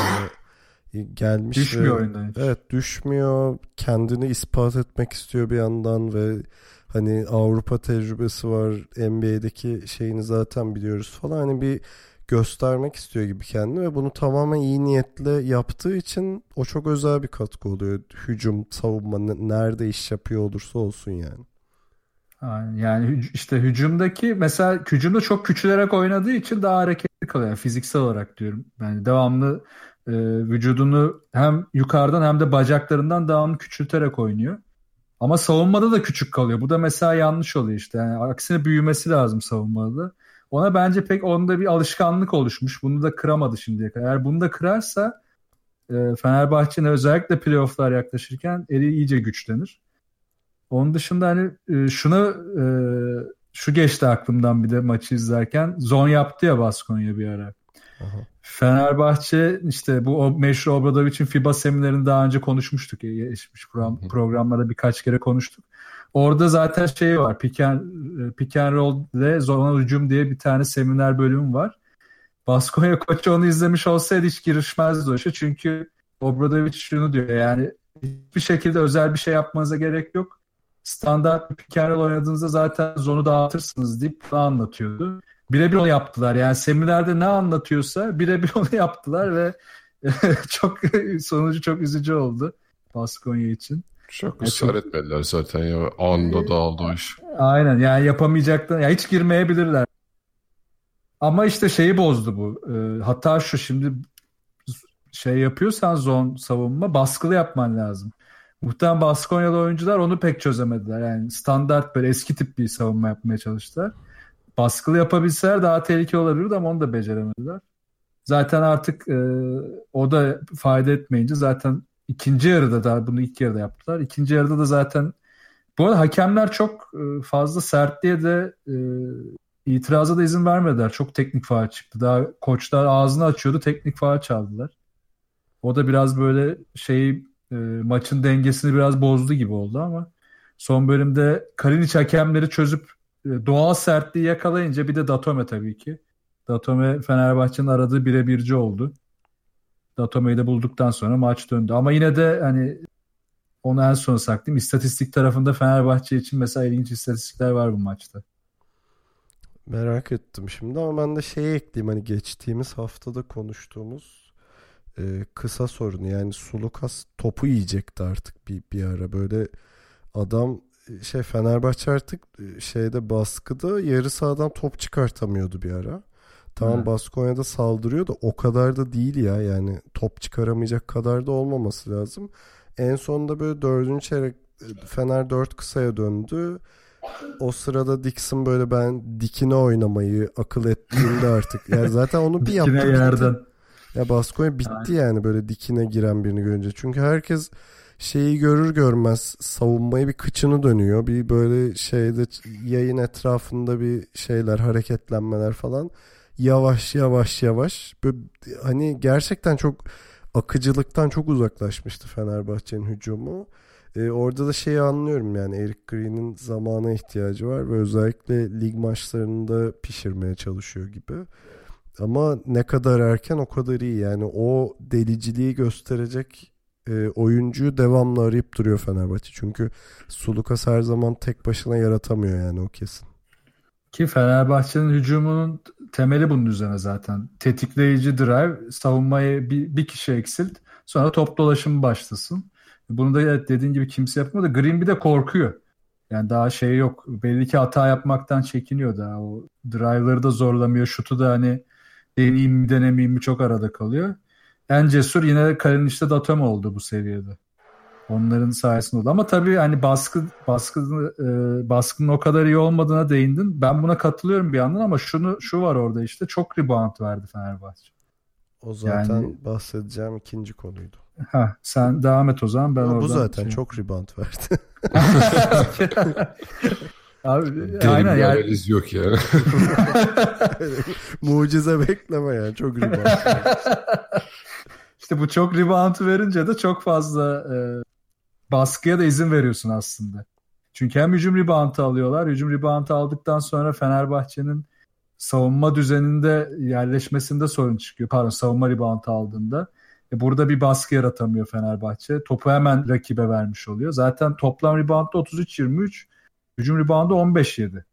Yani gelmiş düşmüyor ve, oyundan hiç. Evet düşmüyor. Kendini ispat etmek istiyor bir yandan ve hani Avrupa tecrübesi var. NBA'deki şeyini zaten biliyoruz falan. Hani bir göstermek istiyor gibi kendini ve bunu tamamen iyi niyetle yaptığı için o çok özel bir katkı oluyor. Hücum, savunma nerede iş yapıyor olursa olsun yani. Yani işte hücumdaki mesela hücumda çok küçülerek oynadığı için daha hareketli kalıyor. Yani fiziksel olarak diyorum. Yani devamlı e, vücudunu hem yukarıdan hem de bacaklarından devamlı küçülterek oynuyor. Ama savunmada da küçük kalıyor. Bu da mesela yanlış oluyor işte. Yani aksine büyümesi lazım savunmada. Ona bence pek onda bir alışkanlık oluşmuş. Bunu da kıramadı şimdiye kadar. Eğer bunu da kırarsa e, Fenerbahçe'nin özellikle playofflar yaklaşırken eli iyice güçlenir. Onun dışında hani e, şunu e, şu geçti aklımdan bir de maçı izlerken. Zon yaptı ya Baskonya bir ara. Aha. Fenerbahçe işte bu o meşhur Obradovic'in FIBA seminerini daha önce konuşmuştuk. Geçmiş program, programlarda birkaç kere konuştuk. Orada zaten şey var. Pick and, pick and roll ile zona hücum diye bir tane seminer bölümü var. Baskonya koçu onu izlemiş olsaydı hiç girişmezdi o işe. Çünkü Obradovic şunu diyor yani hiçbir şekilde özel bir şey yapmanıza gerek yok. Standart bir pick roll oynadığınızda zaten zonu dağıtırsınız deyip bunu anlatıyordu. Birebir onu yaptılar. Yani seminerde ne anlatıyorsa birebir onu yaptılar ve çok sonucu çok üzücü oldu Baskonya için. Çok ısrar etmediler zaten ya. Anında dağıldı o iş. Aynen yani yapamayacaklar. Ya hiç girmeyebilirler. Ama işte şeyi bozdu bu. Ee, hatta şu şimdi şey yapıyorsan zon savunma baskılı yapman lazım. Muhtemelen Baskonyalı oyuncular onu pek çözemediler. Yani standart böyle eski tip bir savunma yapmaya çalıştılar. Baskılı yapabilseler daha tehlikeli olabilirdi ama onu da beceremediler. Zaten artık e, o da fayda etmeyince zaten ikinci yarıda da bunu ilk yarıda yaptılar. İkinci yarıda da zaten bu arada hakemler çok e, fazla sertliğe de e, itiraza da izin vermediler. Çok teknik faal çıktı. Daha koçlar ağzını açıyordu teknik faal çaldılar. O da biraz böyle şey e, maçın dengesini biraz bozdu gibi oldu ama son bölümde Kalinic hakemleri çözüp e, doğal sertliği yakalayınca bir de Datome tabii ki. Datome Fenerbahçe'nin aradığı birebirci oldu. Datome'yi de bulduktan sonra maç döndü. Ama yine de hani onu en son saklayayım. İstatistik tarafında Fenerbahçe için mesela ilginç istatistikler var bu maçta. Merak ettim şimdi ama ben de şeyi ekleyeyim hani geçtiğimiz haftada konuştuğumuz e, kısa sorunu yani Sulukas topu yiyecekti artık bir, bir ara böyle adam şey Fenerbahçe artık e, şeyde baskıda yarı sahadan top çıkartamıyordu bir ara. Tamam evet. Baskonya'da saldırıyor da o kadar da değil ya yani top çıkaramayacak kadar da olmaması lazım. En sonunda böyle dördüncü çeyrek e, Fener dört kısaya döndü. O sırada Dixon böyle ben dikine oynamayı akıl ettiğinde artık. Yani zaten onu bir yaptı. Dikine yerden. Ya Baskonya bitti yani böyle dikine giren birini görünce. Çünkü herkes şeyi görür görmez savunmayı bir kıçını dönüyor. Bir böyle şeyde yayın etrafında bir şeyler hareketlenmeler falan. Yavaş yavaş yavaş. Böyle, hani gerçekten çok akıcılıktan çok uzaklaşmıştı Fenerbahçe'nin hücumu. Ee, orada da şeyi anlıyorum yani Eric Green'in zamana ihtiyacı var ve özellikle lig maçlarında pişirmeye çalışıyor gibi. Ama ne kadar erken o kadar iyi yani o deliciliği gösterecek e, oyuncuyu devamlı arayıp duruyor Fenerbahçe. Çünkü Sulukas her zaman tek başına yaratamıyor yani o kesin. Ki Fenerbahçe'nin hücumunun temeli bunun üzerine zaten. Tetikleyici drive, savunmayı bir, bir kişi eksilt, sonra top dolaşımı başlasın. Bunu da dediğin gibi kimse yapmıyor da Green bir de korkuyor. Yani daha şey yok. Belli ki hata yapmaktan çekiniyor daha. O drive'ları da zorlamıyor. Şutu da hani deneyeyim mi denemeyeyim mi çok arada kalıyor en cesur yine Kalinic'te Datom oldu bu seviyede. Onların sayesinde oldu. Ama tabii hani baskı baskı e, baskının o kadar iyi olmadığına değindin. Ben buna katılıyorum bir yandan ama şunu şu var orada işte çok rebound verdi Fenerbahçe. O zaten yani, bahsedeceğim ikinci konuydu. Ha, sen devam et o zaman ben ama oradan. Bu zaten şey... çok rebound verdi. Abi, aynen yani. analiz yok ya. Mucize bekleme yani çok rebound. İşte bu çok rebound verince de çok fazla e, baskıya da izin veriyorsun aslında. Çünkü hem hücum rebound'ı alıyorlar. Hücum rebound'ı aldıktan sonra Fenerbahçe'nin savunma düzeninde yerleşmesinde sorun çıkıyor. Pardon savunma rebound'ı aldığında. E burada bir baskı yaratamıyor Fenerbahçe. Topu hemen rakibe vermiş oluyor. Zaten toplam rebound'da 33-23. Hücum rebound'da 15-7.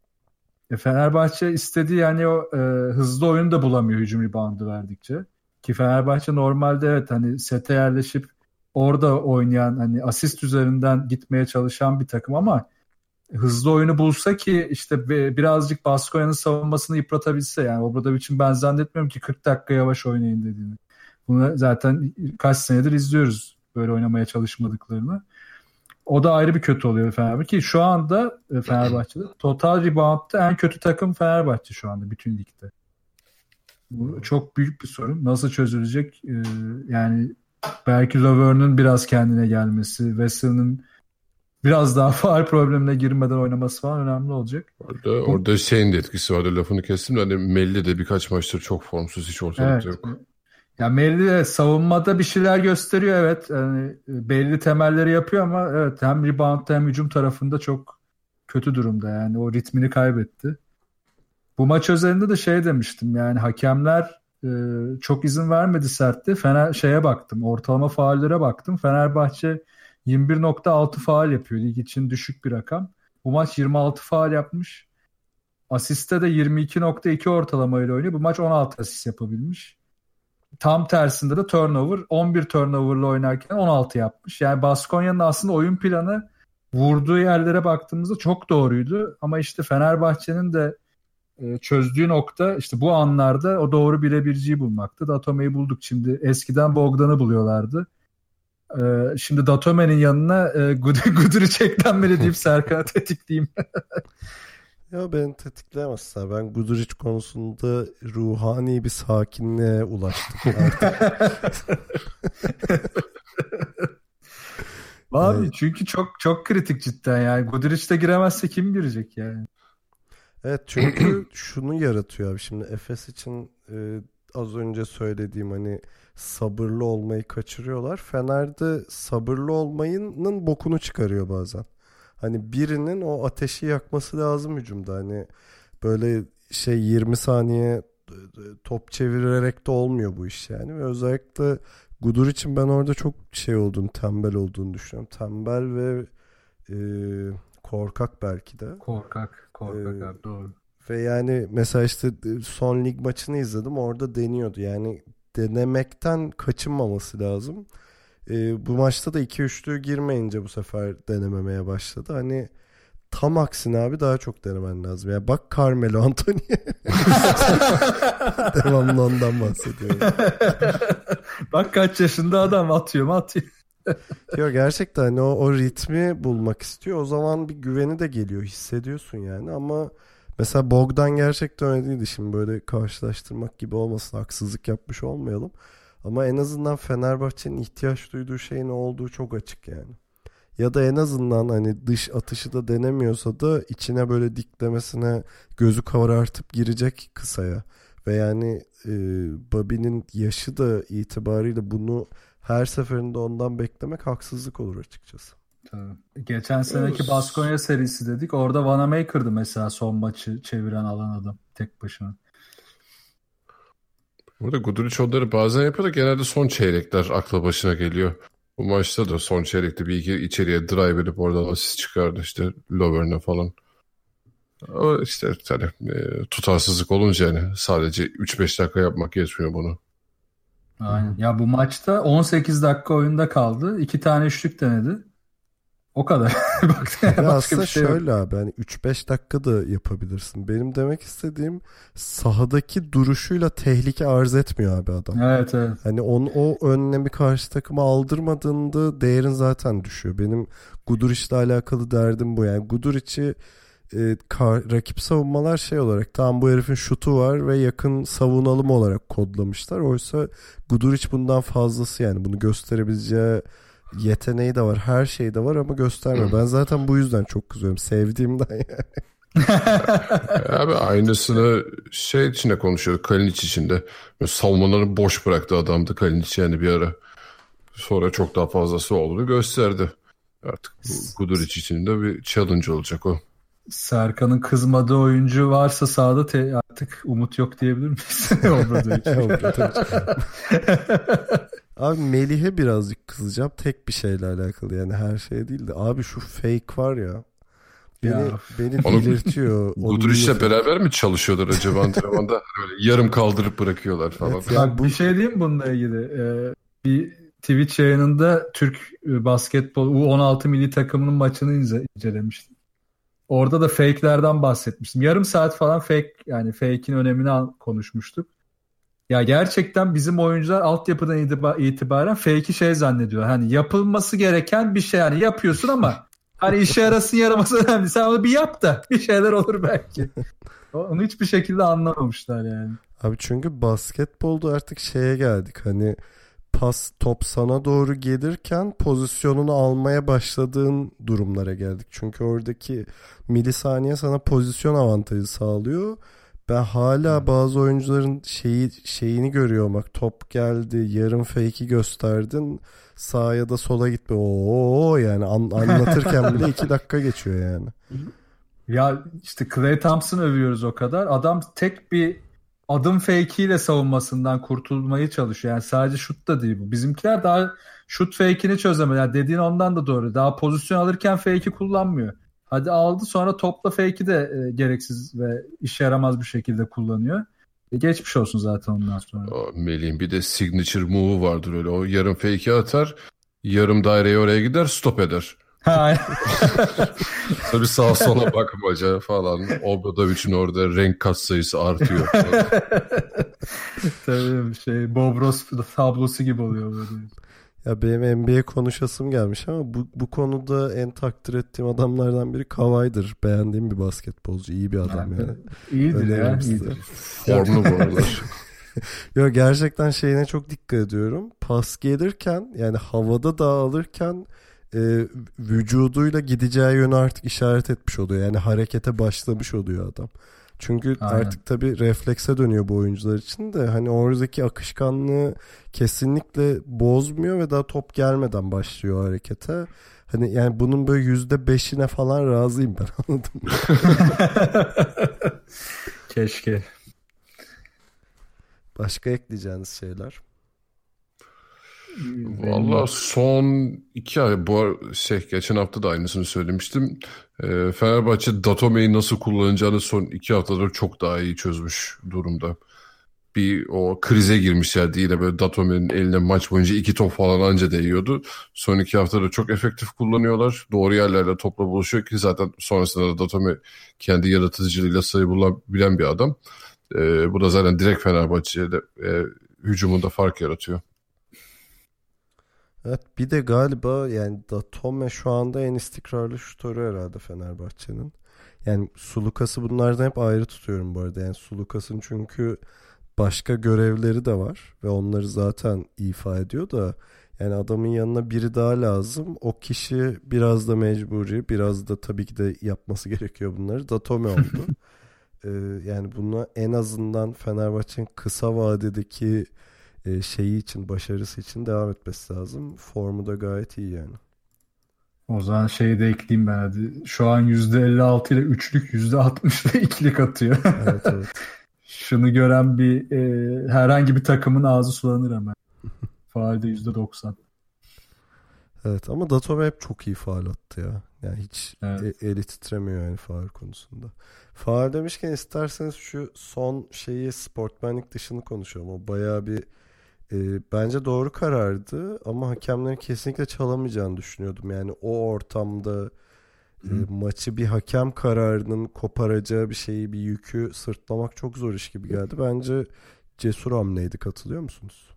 E Fenerbahçe istediği yani o e, hızlı oyunu da bulamıyor hücum rebound'ı verdikçe. Ki Fenerbahçe normalde evet hani sete yerleşip orada oynayan hani asist üzerinden gitmeye çalışan bir takım ama hızlı oyunu bulsa ki işte birazcık Baskoya'nın savunmasını yıpratabilse yani Obradovic'in ben zannetmiyorum ki 40 dakika yavaş oynayın dediğini. Bunu zaten kaç senedir izliyoruz böyle oynamaya çalışmadıklarını. O da ayrı bir kötü oluyor Fenerbahçe ki şu anda e, Fenerbahçe'de total rebound'da en kötü takım Fenerbahçe şu anda bütün ligde. Bu çok büyük bir sorun. Nasıl çözülecek? Ee, yani belki Laverne'ın biraz kendine gelmesi, Wesley'nin biraz daha faal problemine girmeden oynaması falan önemli olacak. Orada, orada şeyin de etkisi vardı lafını kestim de hani Melli de birkaç maçtır çok formsuz hiç ortalıkta evet. yok. Ya Melli de savunmada bir şeyler gösteriyor evet. Yani belli temelleri yapıyor ama evet hem reboundda hem hücum tarafında çok kötü durumda yani o ritmini kaybetti. Bu maç özelinde de şey demiştim yani hakemler e, çok izin vermedi sertti. Fener şeye baktım ortalama faullere baktım. Fenerbahçe 21.6 faal yapıyor. Lig için düşük bir rakam. Bu maç 26 faal yapmış. Asiste de 22.2 ortalamayla oynuyor. Bu maç 16 asist yapabilmiş. Tam tersinde de turnover 11 turnover'la oynarken 16 yapmış. Yani Baskonya'nın aslında oyun planı vurduğu yerlere baktığımızda çok doğruydu. Ama işte Fenerbahçe'nin de e, çözdüğü nokta işte bu anlarda o doğru birebirciyi bulmaktı. Datome'yi bulduk şimdi. Eskiden Bogdan'ı buluyorlardı. E, şimdi Datome'nin yanına e, Guduric'i eklenmeli deyip Serkan'ı tetikleyeyim. ya ben tetikleyemezsin. Ben Guduric konusunda ruhani bir sakinliğe ulaştım Abi evet. çünkü çok çok kritik cidden yani. Guduric de giremezse kim girecek yani? Evet çünkü şunu yaratıyor abi şimdi Efes için e, az önce söylediğim hani sabırlı olmayı kaçırıyorlar. Fener'de sabırlı olmayının bokunu çıkarıyor bazen. Hani birinin o ateşi yakması lazım hücumda. Hani böyle şey 20 saniye top çevirerek de olmuyor bu iş yani. Ve özellikle Gudur için ben orada çok şey olduğunu, tembel olduğunu düşünüyorum. Tembel ve e, korkak belki de. Korkak. Korkak Ee, abi doğru. Ve yani mesela işte son lig maçını izledim. Orada deniyordu. Yani denemekten kaçınmaması lazım. Ee, bu maçta da 2-3'lüğü girmeyince bu sefer denememeye başladı. Hani tam aksine abi daha çok denemen lazım. Ya bak Carmelo Anthony'ye. Devamlı ondan bahsediyorum. Bak kaç yaşında adam atıyor mu atıyor. Yok gerçekten hani o, o ritmi bulmak istiyor. O zaman bir güveni de geliyor. Hissediyorsun yani ama mesela Bogdan gerçekten öyle değildi. Şimdi böyle karşılaştırmak gibi olmasın. Haksızlık yapmış olmayalım. Ama en azından Fenerbahçe'nin ihtiyaç duyduğu şeyin olduğu çok açık yani. Ya da en azından hani dış atışı da denemiyorsa da içine böyle diklemesine gözü karartıp girecek kısaya. Ve yani e, Bobby'nin yaşı da itibariyle bunu her seferinde ondan beklemek haksızlık olur açıkçası. Tabii. Geçen seneki. Baskonya serisi dedik. Orada Vanamaker'dı mesela son maçı çeviren alan adam tek başına. Burada Guduric onları bazen yapıyor da genelde son çeyrekler akla başına geliyor. Bu maçta da son çeyrekte bir iki içeriye drive verip oradan asist çıkardı işte Lovern'e falan. O işte hani e, tutarsızlık olunca yani sadece 3-5 dakika yapmak yetmiyor bunu. Aynen. Ya bu maçta 18 dakika oyunda kaldı. İki tane üçlük denedi. O kadar. Bak, aslında şey yok. şöyle abi hani 3-5 dakika da yapabilirsin. Benim demek istediğim sahadaki duruşuyla tehlike arz etmiyor abi adam. Evet evet. Hani onu, o önlemi karşı takıma aldırmadığında değerin zaten düşüyor. Benim Guduric'le alakalı derdim bu. Yani Guduric'i e, kar- rakip savunmalar şey olarak tamam bu herifin şutu var ve yakın savunalım olarak kodlamışlar. Oysa Guduric bundan fazlası yani bunu gösterebileceği yeteneği de var. Her şey de var ama göstermiyor. Ben zaten bu yüzden çok kızıyorum. Sevdiğimden yani. Abi aynısını şey içinde konuşuyor. Kalinic içinde. Böyle savunmaları boş bıraktı adamdı Kalinic yani bir ara. Sonra çok daha fazlası olduğunu gösterdi. Artık Guduric için de bir challenge olacak o. Serkan'ın kızmadığı oyuncu varsa sahada te- artık umut yok diyebilir miyiz? Abi Melih'e birazcık kızacağım. Tek bir şeyle alakalı yani her şey değil de. Abi şu fake var ya. Beni, Ya. beni delirtiyor. Niye- beraber mi çalışıyorlar acaba antrenmanda? Böyle yarım kaldırıp bırakıyorlar falan. Evet ya. Bak bir şey diyeyim mi bununla ilgili? Ee, bir Twitch yayınında Türk basketbol U16 milli takımının maçını ince, incelemiştim. Orada da fake'lerden bahsetmiştim. Yarım saat falan fake yani fake'in önemini konuşmuştuk. Ya gerçekten bizim oyuncular altyapıdan itiba- itibaren fake'i şey zannediyor. Hani yapılması gereken bir şey yani yapıyorsun ama hani işe yarasın yaraması önemli. Sen onu bir yap da bir şeyler olur belki. Onu hiçbir şekilde anlamamışlar yani. Abi çünkü basketbolda artık şeye geldik. Hani pas top sana doğru gelirken pozisyonunu almaya başladığın durumlara geldik. Çünkü oradaki milisaniye sana pozisyon avantajı sağlıyor. Ben hala bazı oyuncuların şeyi şeyini görüyorum bak top geldi yarım fake'i gösterdin sağa ya da sola gitme o yani an- anlatırken bile iki dakika geçiyor yani. Ya işte Clay Thompson övüyoruz o kadar. Adam tek bir adım fake'iyle savunmasından kurtulmaya çalışıyor. Yani sadece şut da değil bu. Bizimkiler daha şut fake'ini çözemedi. Yani dediğin ondan da doğru. Daha pozisyon alırken fake'i kullanmıyor. Hadi aldı sonra topla fake'i de e, gereksiz ve işe yaramaz bir şekilde kullanıyor. E, geçmiş olsun zaten ondan sonra. Melih'in bir de signature move'u vardır öyle. O yarım fake'i atar. Yarım daireye oraya gider stop eder. Ha, Tabii sağa sola bakmaca falan. Obradovic'in orada renk kat sayısı artıyor. Tabii şey Bob Ross tablosu gibi oluyor böyle. Ya benim NBA konuşasım gelmiş ama bu, bu konuda en takdir ettiğim adamlardan biri Kawhi'dir. Beğendiğim bir basketbolcu. iyi bir adam yani. İyidir ya. Öneririm size. iyidir. Formlu bu aralar. Yo, gerçekten şeyine çok dikkat ediyorum. Pas gelirken yani havada dağılırken e, vücuduyla gideceği yönü artık işaret etmiş oluyor. Yani harekete başlamış oluyor adam. Çünkü Aynen. artık tabii reflekse dönüyor bu oyuncular için de hani oradaki akışkanlığı kesinlikle bozmuyor ve daha top gelmeden başlıyor harekete. Hani yani bunun böyle yüzde beşine falan razıyım ben anladım. Keşke. Başka ekleyeceğiniz şeyler. Valla son iki ay bu şey geçen hafta da aynısını söylemiştim. E, Fenerbahçe Datome'yi nasıl kullanacağını son iki haftadır çok daha iyi çözmüş durumda. Bir o krize girmişlerdi yine böyle Datome'nin eline maç boyunca iki top falan anca değiyordu. Son iki haftada çok efektif kullanıyorlar. Doğru yerlerde topla buluşuyor ki zaten sonrasında da Datome kendi yaratıcılığıyla sayı bulabilen bir adam. E, bu da zaten direkt Fenerbahçe'de e, hücumunda fark yaratıyor. Evet bir de galiba yani Datome şu anda en istikrarlı şutörü herhalde Fenerbahçe'nin. Yani Sulukas'ı bunlardan hep ayrı tutuyorum bu arada. Yani Sulukas'ın çünkü başka görevleri de var ve onları zaten ifa ediyor da yani adamın yanına biri daha lazım. O kişi biraz da mecburi, biraz da tabii ki de yapması gerekiyor bunları. Datome oldu. ee, yani bunu en azından Fenerbahçe'nin kısa vadedeki e, şeyi için, başarısı için devam etmesi lazım. Formu da gayet iyi yani. O zaman şeyi de ekleyeyim ben hadi. Şu an %56 ile üçlük %60 ile ikilik atıyor. Evet evet. Şunu gören bir e, herhangi bir takımın ağzı sulanır hemen. Faalde %90. Evet ama Datome hep çok iyi faal attı ya. Yani hiç Evet. e- eli titremiyor yani faal konusunda. Faal demişken isterseniz şu son şeyi sportmenlik dışını konuşalım. O bayağı bir e, bence doğru karardı ama hakemlerin kesinlikle çalamayacağını düşünüyordum. Yani o ortamda e, maçı bir hakem kararının koparacağı bir şeyi bir yükü sırtlamak çok zor iş gibi geldi. Bence cesur hamleydi katılıyor musunuz?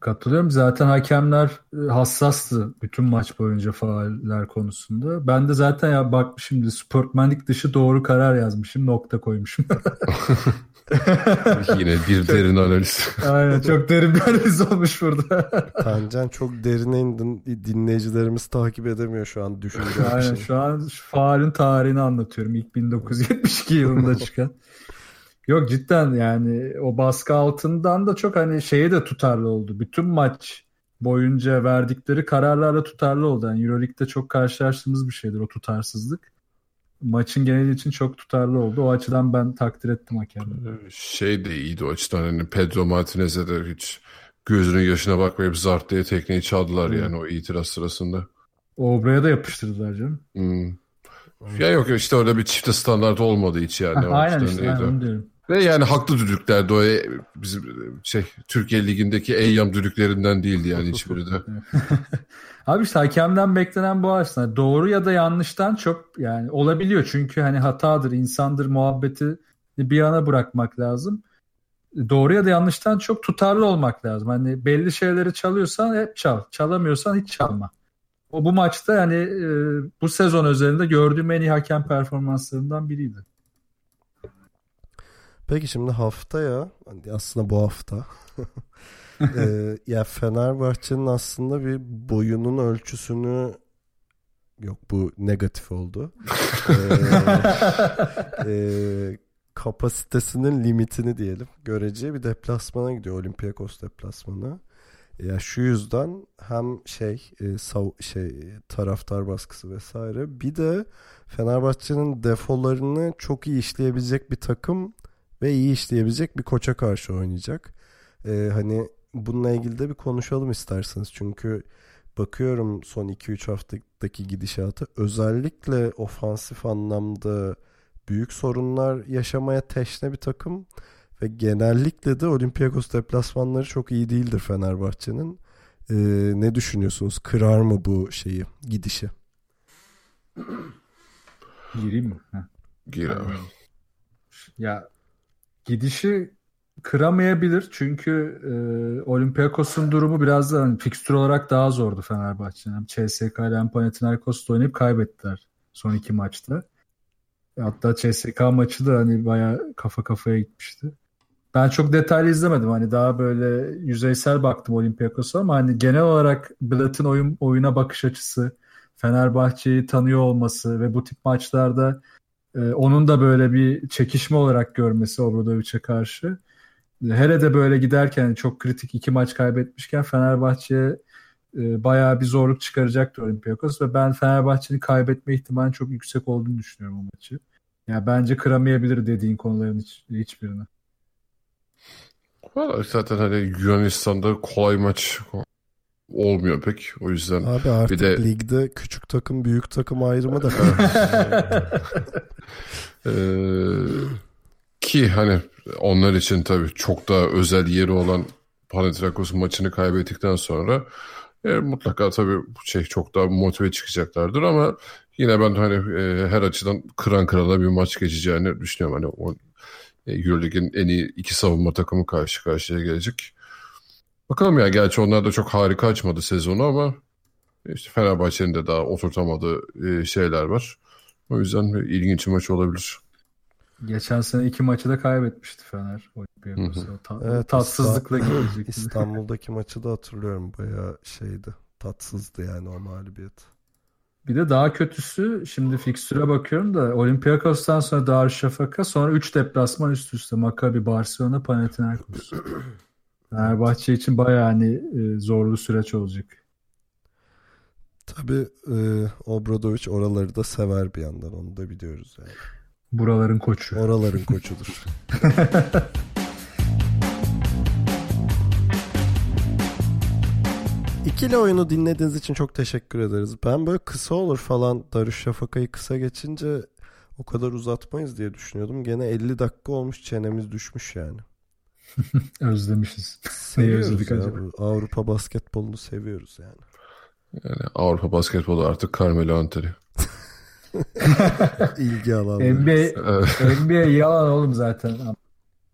Katılıyorum. Zaten hakemler e, hassastı bütün maç boyunca fauller konusunda. Ben de zaten ya bakmışım sportmenlik dışı doğru karar yazmışım. Nokta koymuşum. Yine bir derin analiz. Aynen çok derin bir analiz olmuş burada. Tancan çok derine indin. Dinleyicilerimiz takip edemiyor şu an düşünce Aynen şu an faalin tarihini anlatıyorum. İlk 1972 yılında çıkan. Yok cidden yani o baskı altından da çok hani şeye de tutarlı oldu. Bütün maç boyunca verdikleri kararlarla tutarlı oldu. Yani Euroleague'de çok karşılaştığımız bir şeydir o tutarsızlık. Maçın geneli için çok tutarlı oldu. O açıdan ben takdir ettim hakemleri. Şey de iyiydi o açıdan hani Pedro Martinez'e de hiç gözünün yaşına bakmayıp zart diye tekneyi çaldılar yani o itiraz sırasında. Obra'ya da yapıştırdılar canım. Hmm. Ya yok işte orada bir çifte standart olmadı hiç yani. o Aynen işte ben onu diyorum. Ve yani haklı düdüklerdi o e, bizim şey Türkiye Ligi'ndeki Eyyam düdüklerinden değildi yani hiçbiri de. Abi işte hakemden beklenen bu aslında. Doğru ya da yanlıştan çok yani olabiliyor. Çünkü hani hatadır, insandır muhabbeti bir yana bırakmak lazım. Doğru ya da yanlıştan çok tutarlı olmak lazım. Hani belli şeyleri çalıyorsan hep çal. Çalamıyorsan hiç çalma. O bu maçta yani e, bu sezon özelinde gördüğüm en iyi hakem performanslarından biriydi. Peki şimdi haftaya aslında bu hafta e, ya Fenerbahçe'nin aslında bir boyunun ölçüsünü yok bu negatif oldu. e, e, kapasitesinin limitini diyelim göreceği bir deplasmana gidiyor Olympiakos deplasmanı. Ya şu yüzden hem şey e, sav- şey taraftar baskısı vesaire bir de Fenerbahçe'nin defolarını çok iyi işleyebilecek bir takım ve iyi işleyebilecek bir koça karşı oynayacak. Ee, hani bununla ilgili de bir konuşalım isterseniz. Çünkü bakıyorum son 2-3 haftadaki gidişata özellikle ofansif anlamda büyük sorunlar yaşamaya teşne bir takım ve genellikle de Olympiakos deplasmanları çok iyi değildir Fenerbahçe'nin. Ee, ne düşünüyorsunuz? Kırar mı bu şeyi, gidişi? Gireyim mi? Heh. Gir abi. Ya gidişi kıramayabilir çünkü e, Olympiakos'un durumu biraz da hani fikstür olarak daha zordu Fenerbahçe'nin. Hem CSK ile hem Panathinaikos'la oynayıp kaybettiler son iki maçta. Hatta CSK maçı da hani bayağı kafa kafaya gitmişti. Ben çok detaylı izlemedim. Hani daha böyle yüzeysel baktım Olympiakos'a ama hani genel olarak Blatt'ın oyun, oyuna bakış açısı, Fenerbahçe'yi tanıyor olması ve bu tip maçlarda ee, onun da böyle bir çekişme olarak görmesi Obradovic'e karşı. Hele de böyle giderken çok kritik iki maç kaybetmişken Fenerbahçe'ye e, bayağı bir zorluk çıkaracaktı Olympiakos ve ben Fenerbahçe'nin kaybetme ihtimali çok yüksek olduğunu düşünüyorum o maçı. Yani bence kıramayabilir dediğin konuların hiç, hiçbirini. Valla zaten hani Yunanistan'da kolay maç olmuyor pek. O yüzden Abi artık Bir de- ligde küçük takım büyük takım ayrımı da. Ee, ki hani onlar için tabii çok daha özel yeri olan Panathinaikos maçını kaybettikten sonra e, mutlaka tabii bu şey çok daha motive çıkacaklardır ama yine ben hani e, her açıdan kıran kırana bir maç geçeceğini düşünüyorum. Hani o e, Euroleague'in en iyi iki savunma takımı karşı karşıya gelecek. Bakalım ya gerçi onlar da çok harika açmadı sezonu ama işte Fenerbahçe'nin de daha oturtamadığı e, şeyler var. O yüzden bir ilginç bir maç olabilir. Geçen sene iki maçı da kaybetmişti Fener. Olympiakos'a. Ta- Evet, tatsızlıkla gelecek. İstanbul'daki maçı da hatırlıyorum. Bayağı şeydi. Tatsızdı yani o mağlubiyet. Bir de daha kötüsü şimdi fikstüre bakıyorum da Olympiakos'tan sonra Darüşşafaka sonra 3 deplasman üst üste Maccabi, Barcelona, Panathinaikos. Fenerbahçe için bayağı hani e, zorlu süreç olacak. Tabii e, Obradoviç oraları da sever bir yandan. Onu da biliyoruz yani. Buraların koçu. Oraların koçudur. İkili oyunu dinlediğiniz için çok teşekkür ederiz. Ben böyle kısa olur falan Darüşşafaka'yı kısa geçince o kadar uzatmayız diye düşünüyordum. Gene 50 dakika olmuş çenemiz düşmüş yani. Özlemişiz. Neyi Seviyoruz özledik ya. acaba? Avrupa basketbolunu seviyoruz yani. Yani Avrupa basketbolu artık Carmelo Anthony. İlgi alanları. NBA, Evet. NBA yalan oğlum zaten.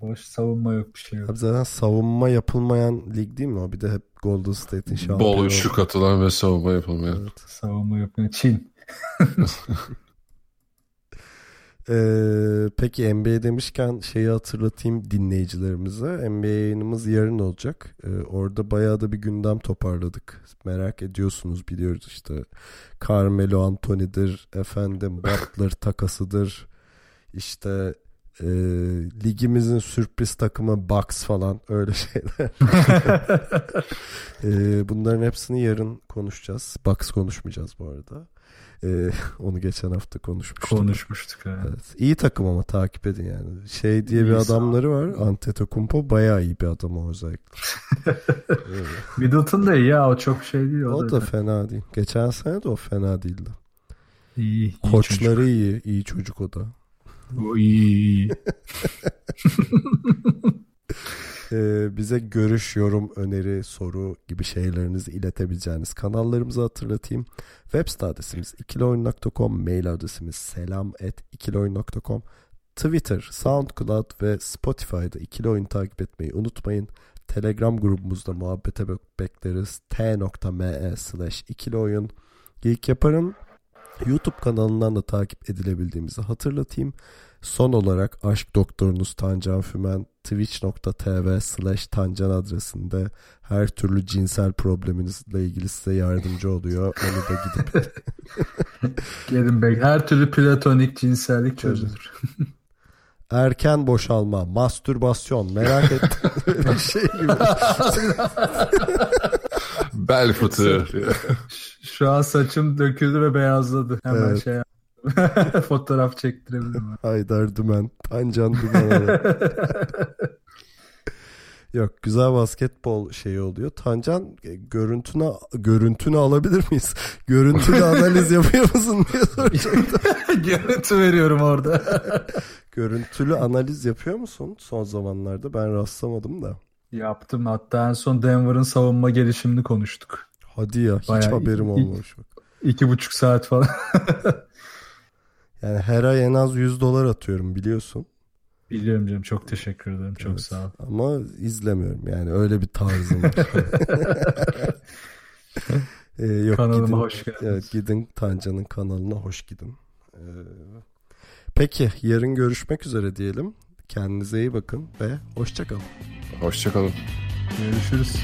Boş savunma yok bir şey yok. Abi zaten savunma yapılmayan lig değil mi o? Bir de hep Golden State'in şampiyonu. Bol üçlük katılan ve savunma yapılmayan. Evet. Savunma yok. Çin. Ee, peki NBA demişken şeyi hatırlatayım dinleyicilerimize. NBA yayınımız yarın olacak. Ee, orada bayağı da bir gündem toparladık. Merak ediyorsunuz biliyoruz işte. Carmelo Anthony'dir, efendim Butler takasıdır. İşte e, ligimizin sürpriz takımı Bucks falan öyle şeyler. Ee, bunların hepsini yarın konuşacağız. Bucks konuşmayacağız bu arada. Ee, onu geçen hafta konuşmuştuk. Konuşmuştuk. ha. Evet. İyi takım ama takip edin yani. Şey diye bir adamları var. Antetokounmpo bayağı iyi bir adam o özellikle. Evet. Middleton da iyi ya. O çok şey değil. O, o da fena değil. Geçen sene de o fena değildi. iyi. iyi çocuk. Koçları iyi. iyi çocuk o da. O iyi iyi. Ee, bize görüş, yorum, öneri, soru gibi şeylerinizi iletebileceğiniz kanallarımızı hatırlatayım. Web site adresimiz ikiloyun.com, mail adresimiz selam et ikiloyun.com, Twitter, SoundCloud ve Spotify'da ikili oyun takip etmeyi unutmayın. Telegram grubumuzda muhabbete bek- bekleriz. t.me slash ikili oyun. Geek Yapar'ın YouTube kanalından da takip edilebildiğimizi hatırlatayım. Son olarak Aşk Doktorunuz Tancan Fümen twitch.tv slash tancan adresinde her türlü cinsel probleminizle ilgili size yardımcı oluyor. Onu da gidip Gelin bek. Her türlü platonik cinsellik çözülür. erken boşalma, mastürbasyon merak. Böyle bir şey gibi. Bel fıtığı. Şu an saçım döküldü ve beyazladı. Hemen Evet. şey Fotoğraf çektirebilirim. Haydar Dümen, Tancan Dümen. Yok güzel basketbol şeyi oluyor. Tancan e, görüntünü görüntünü alabilir miyiz? Görüntülü analiz yapıyor musun diye soracaktım. Görüntü veriyorum orada. Görüntülü analiz yapıyor musun son zamanlarda? Ben rastlamadım da. Yaptım. Hatta en son Denver'ın savunma gelişimini konuştuk. Hadi ya hiç Bayağı haberim olmamış. bak. İki buçuk saat falan. Yani her ay en az 100 dolar atıyorum biliyorsun. Biliyorum canım. Çok teşekkür ederim. Çok Evet. sağ ol. Ama izlemiyorum yani öyle bir tarzım var. Ee, yok, Kanalıma gidin, hoş geldiniz. Evet, gidin Tancan'ın kanalına hoş gidin. Ee, peki yarın görüşmek üzere diyelim. Kendinize iyi bakın ve hoşçakalın. Hoşçakalın. Görüşürüz.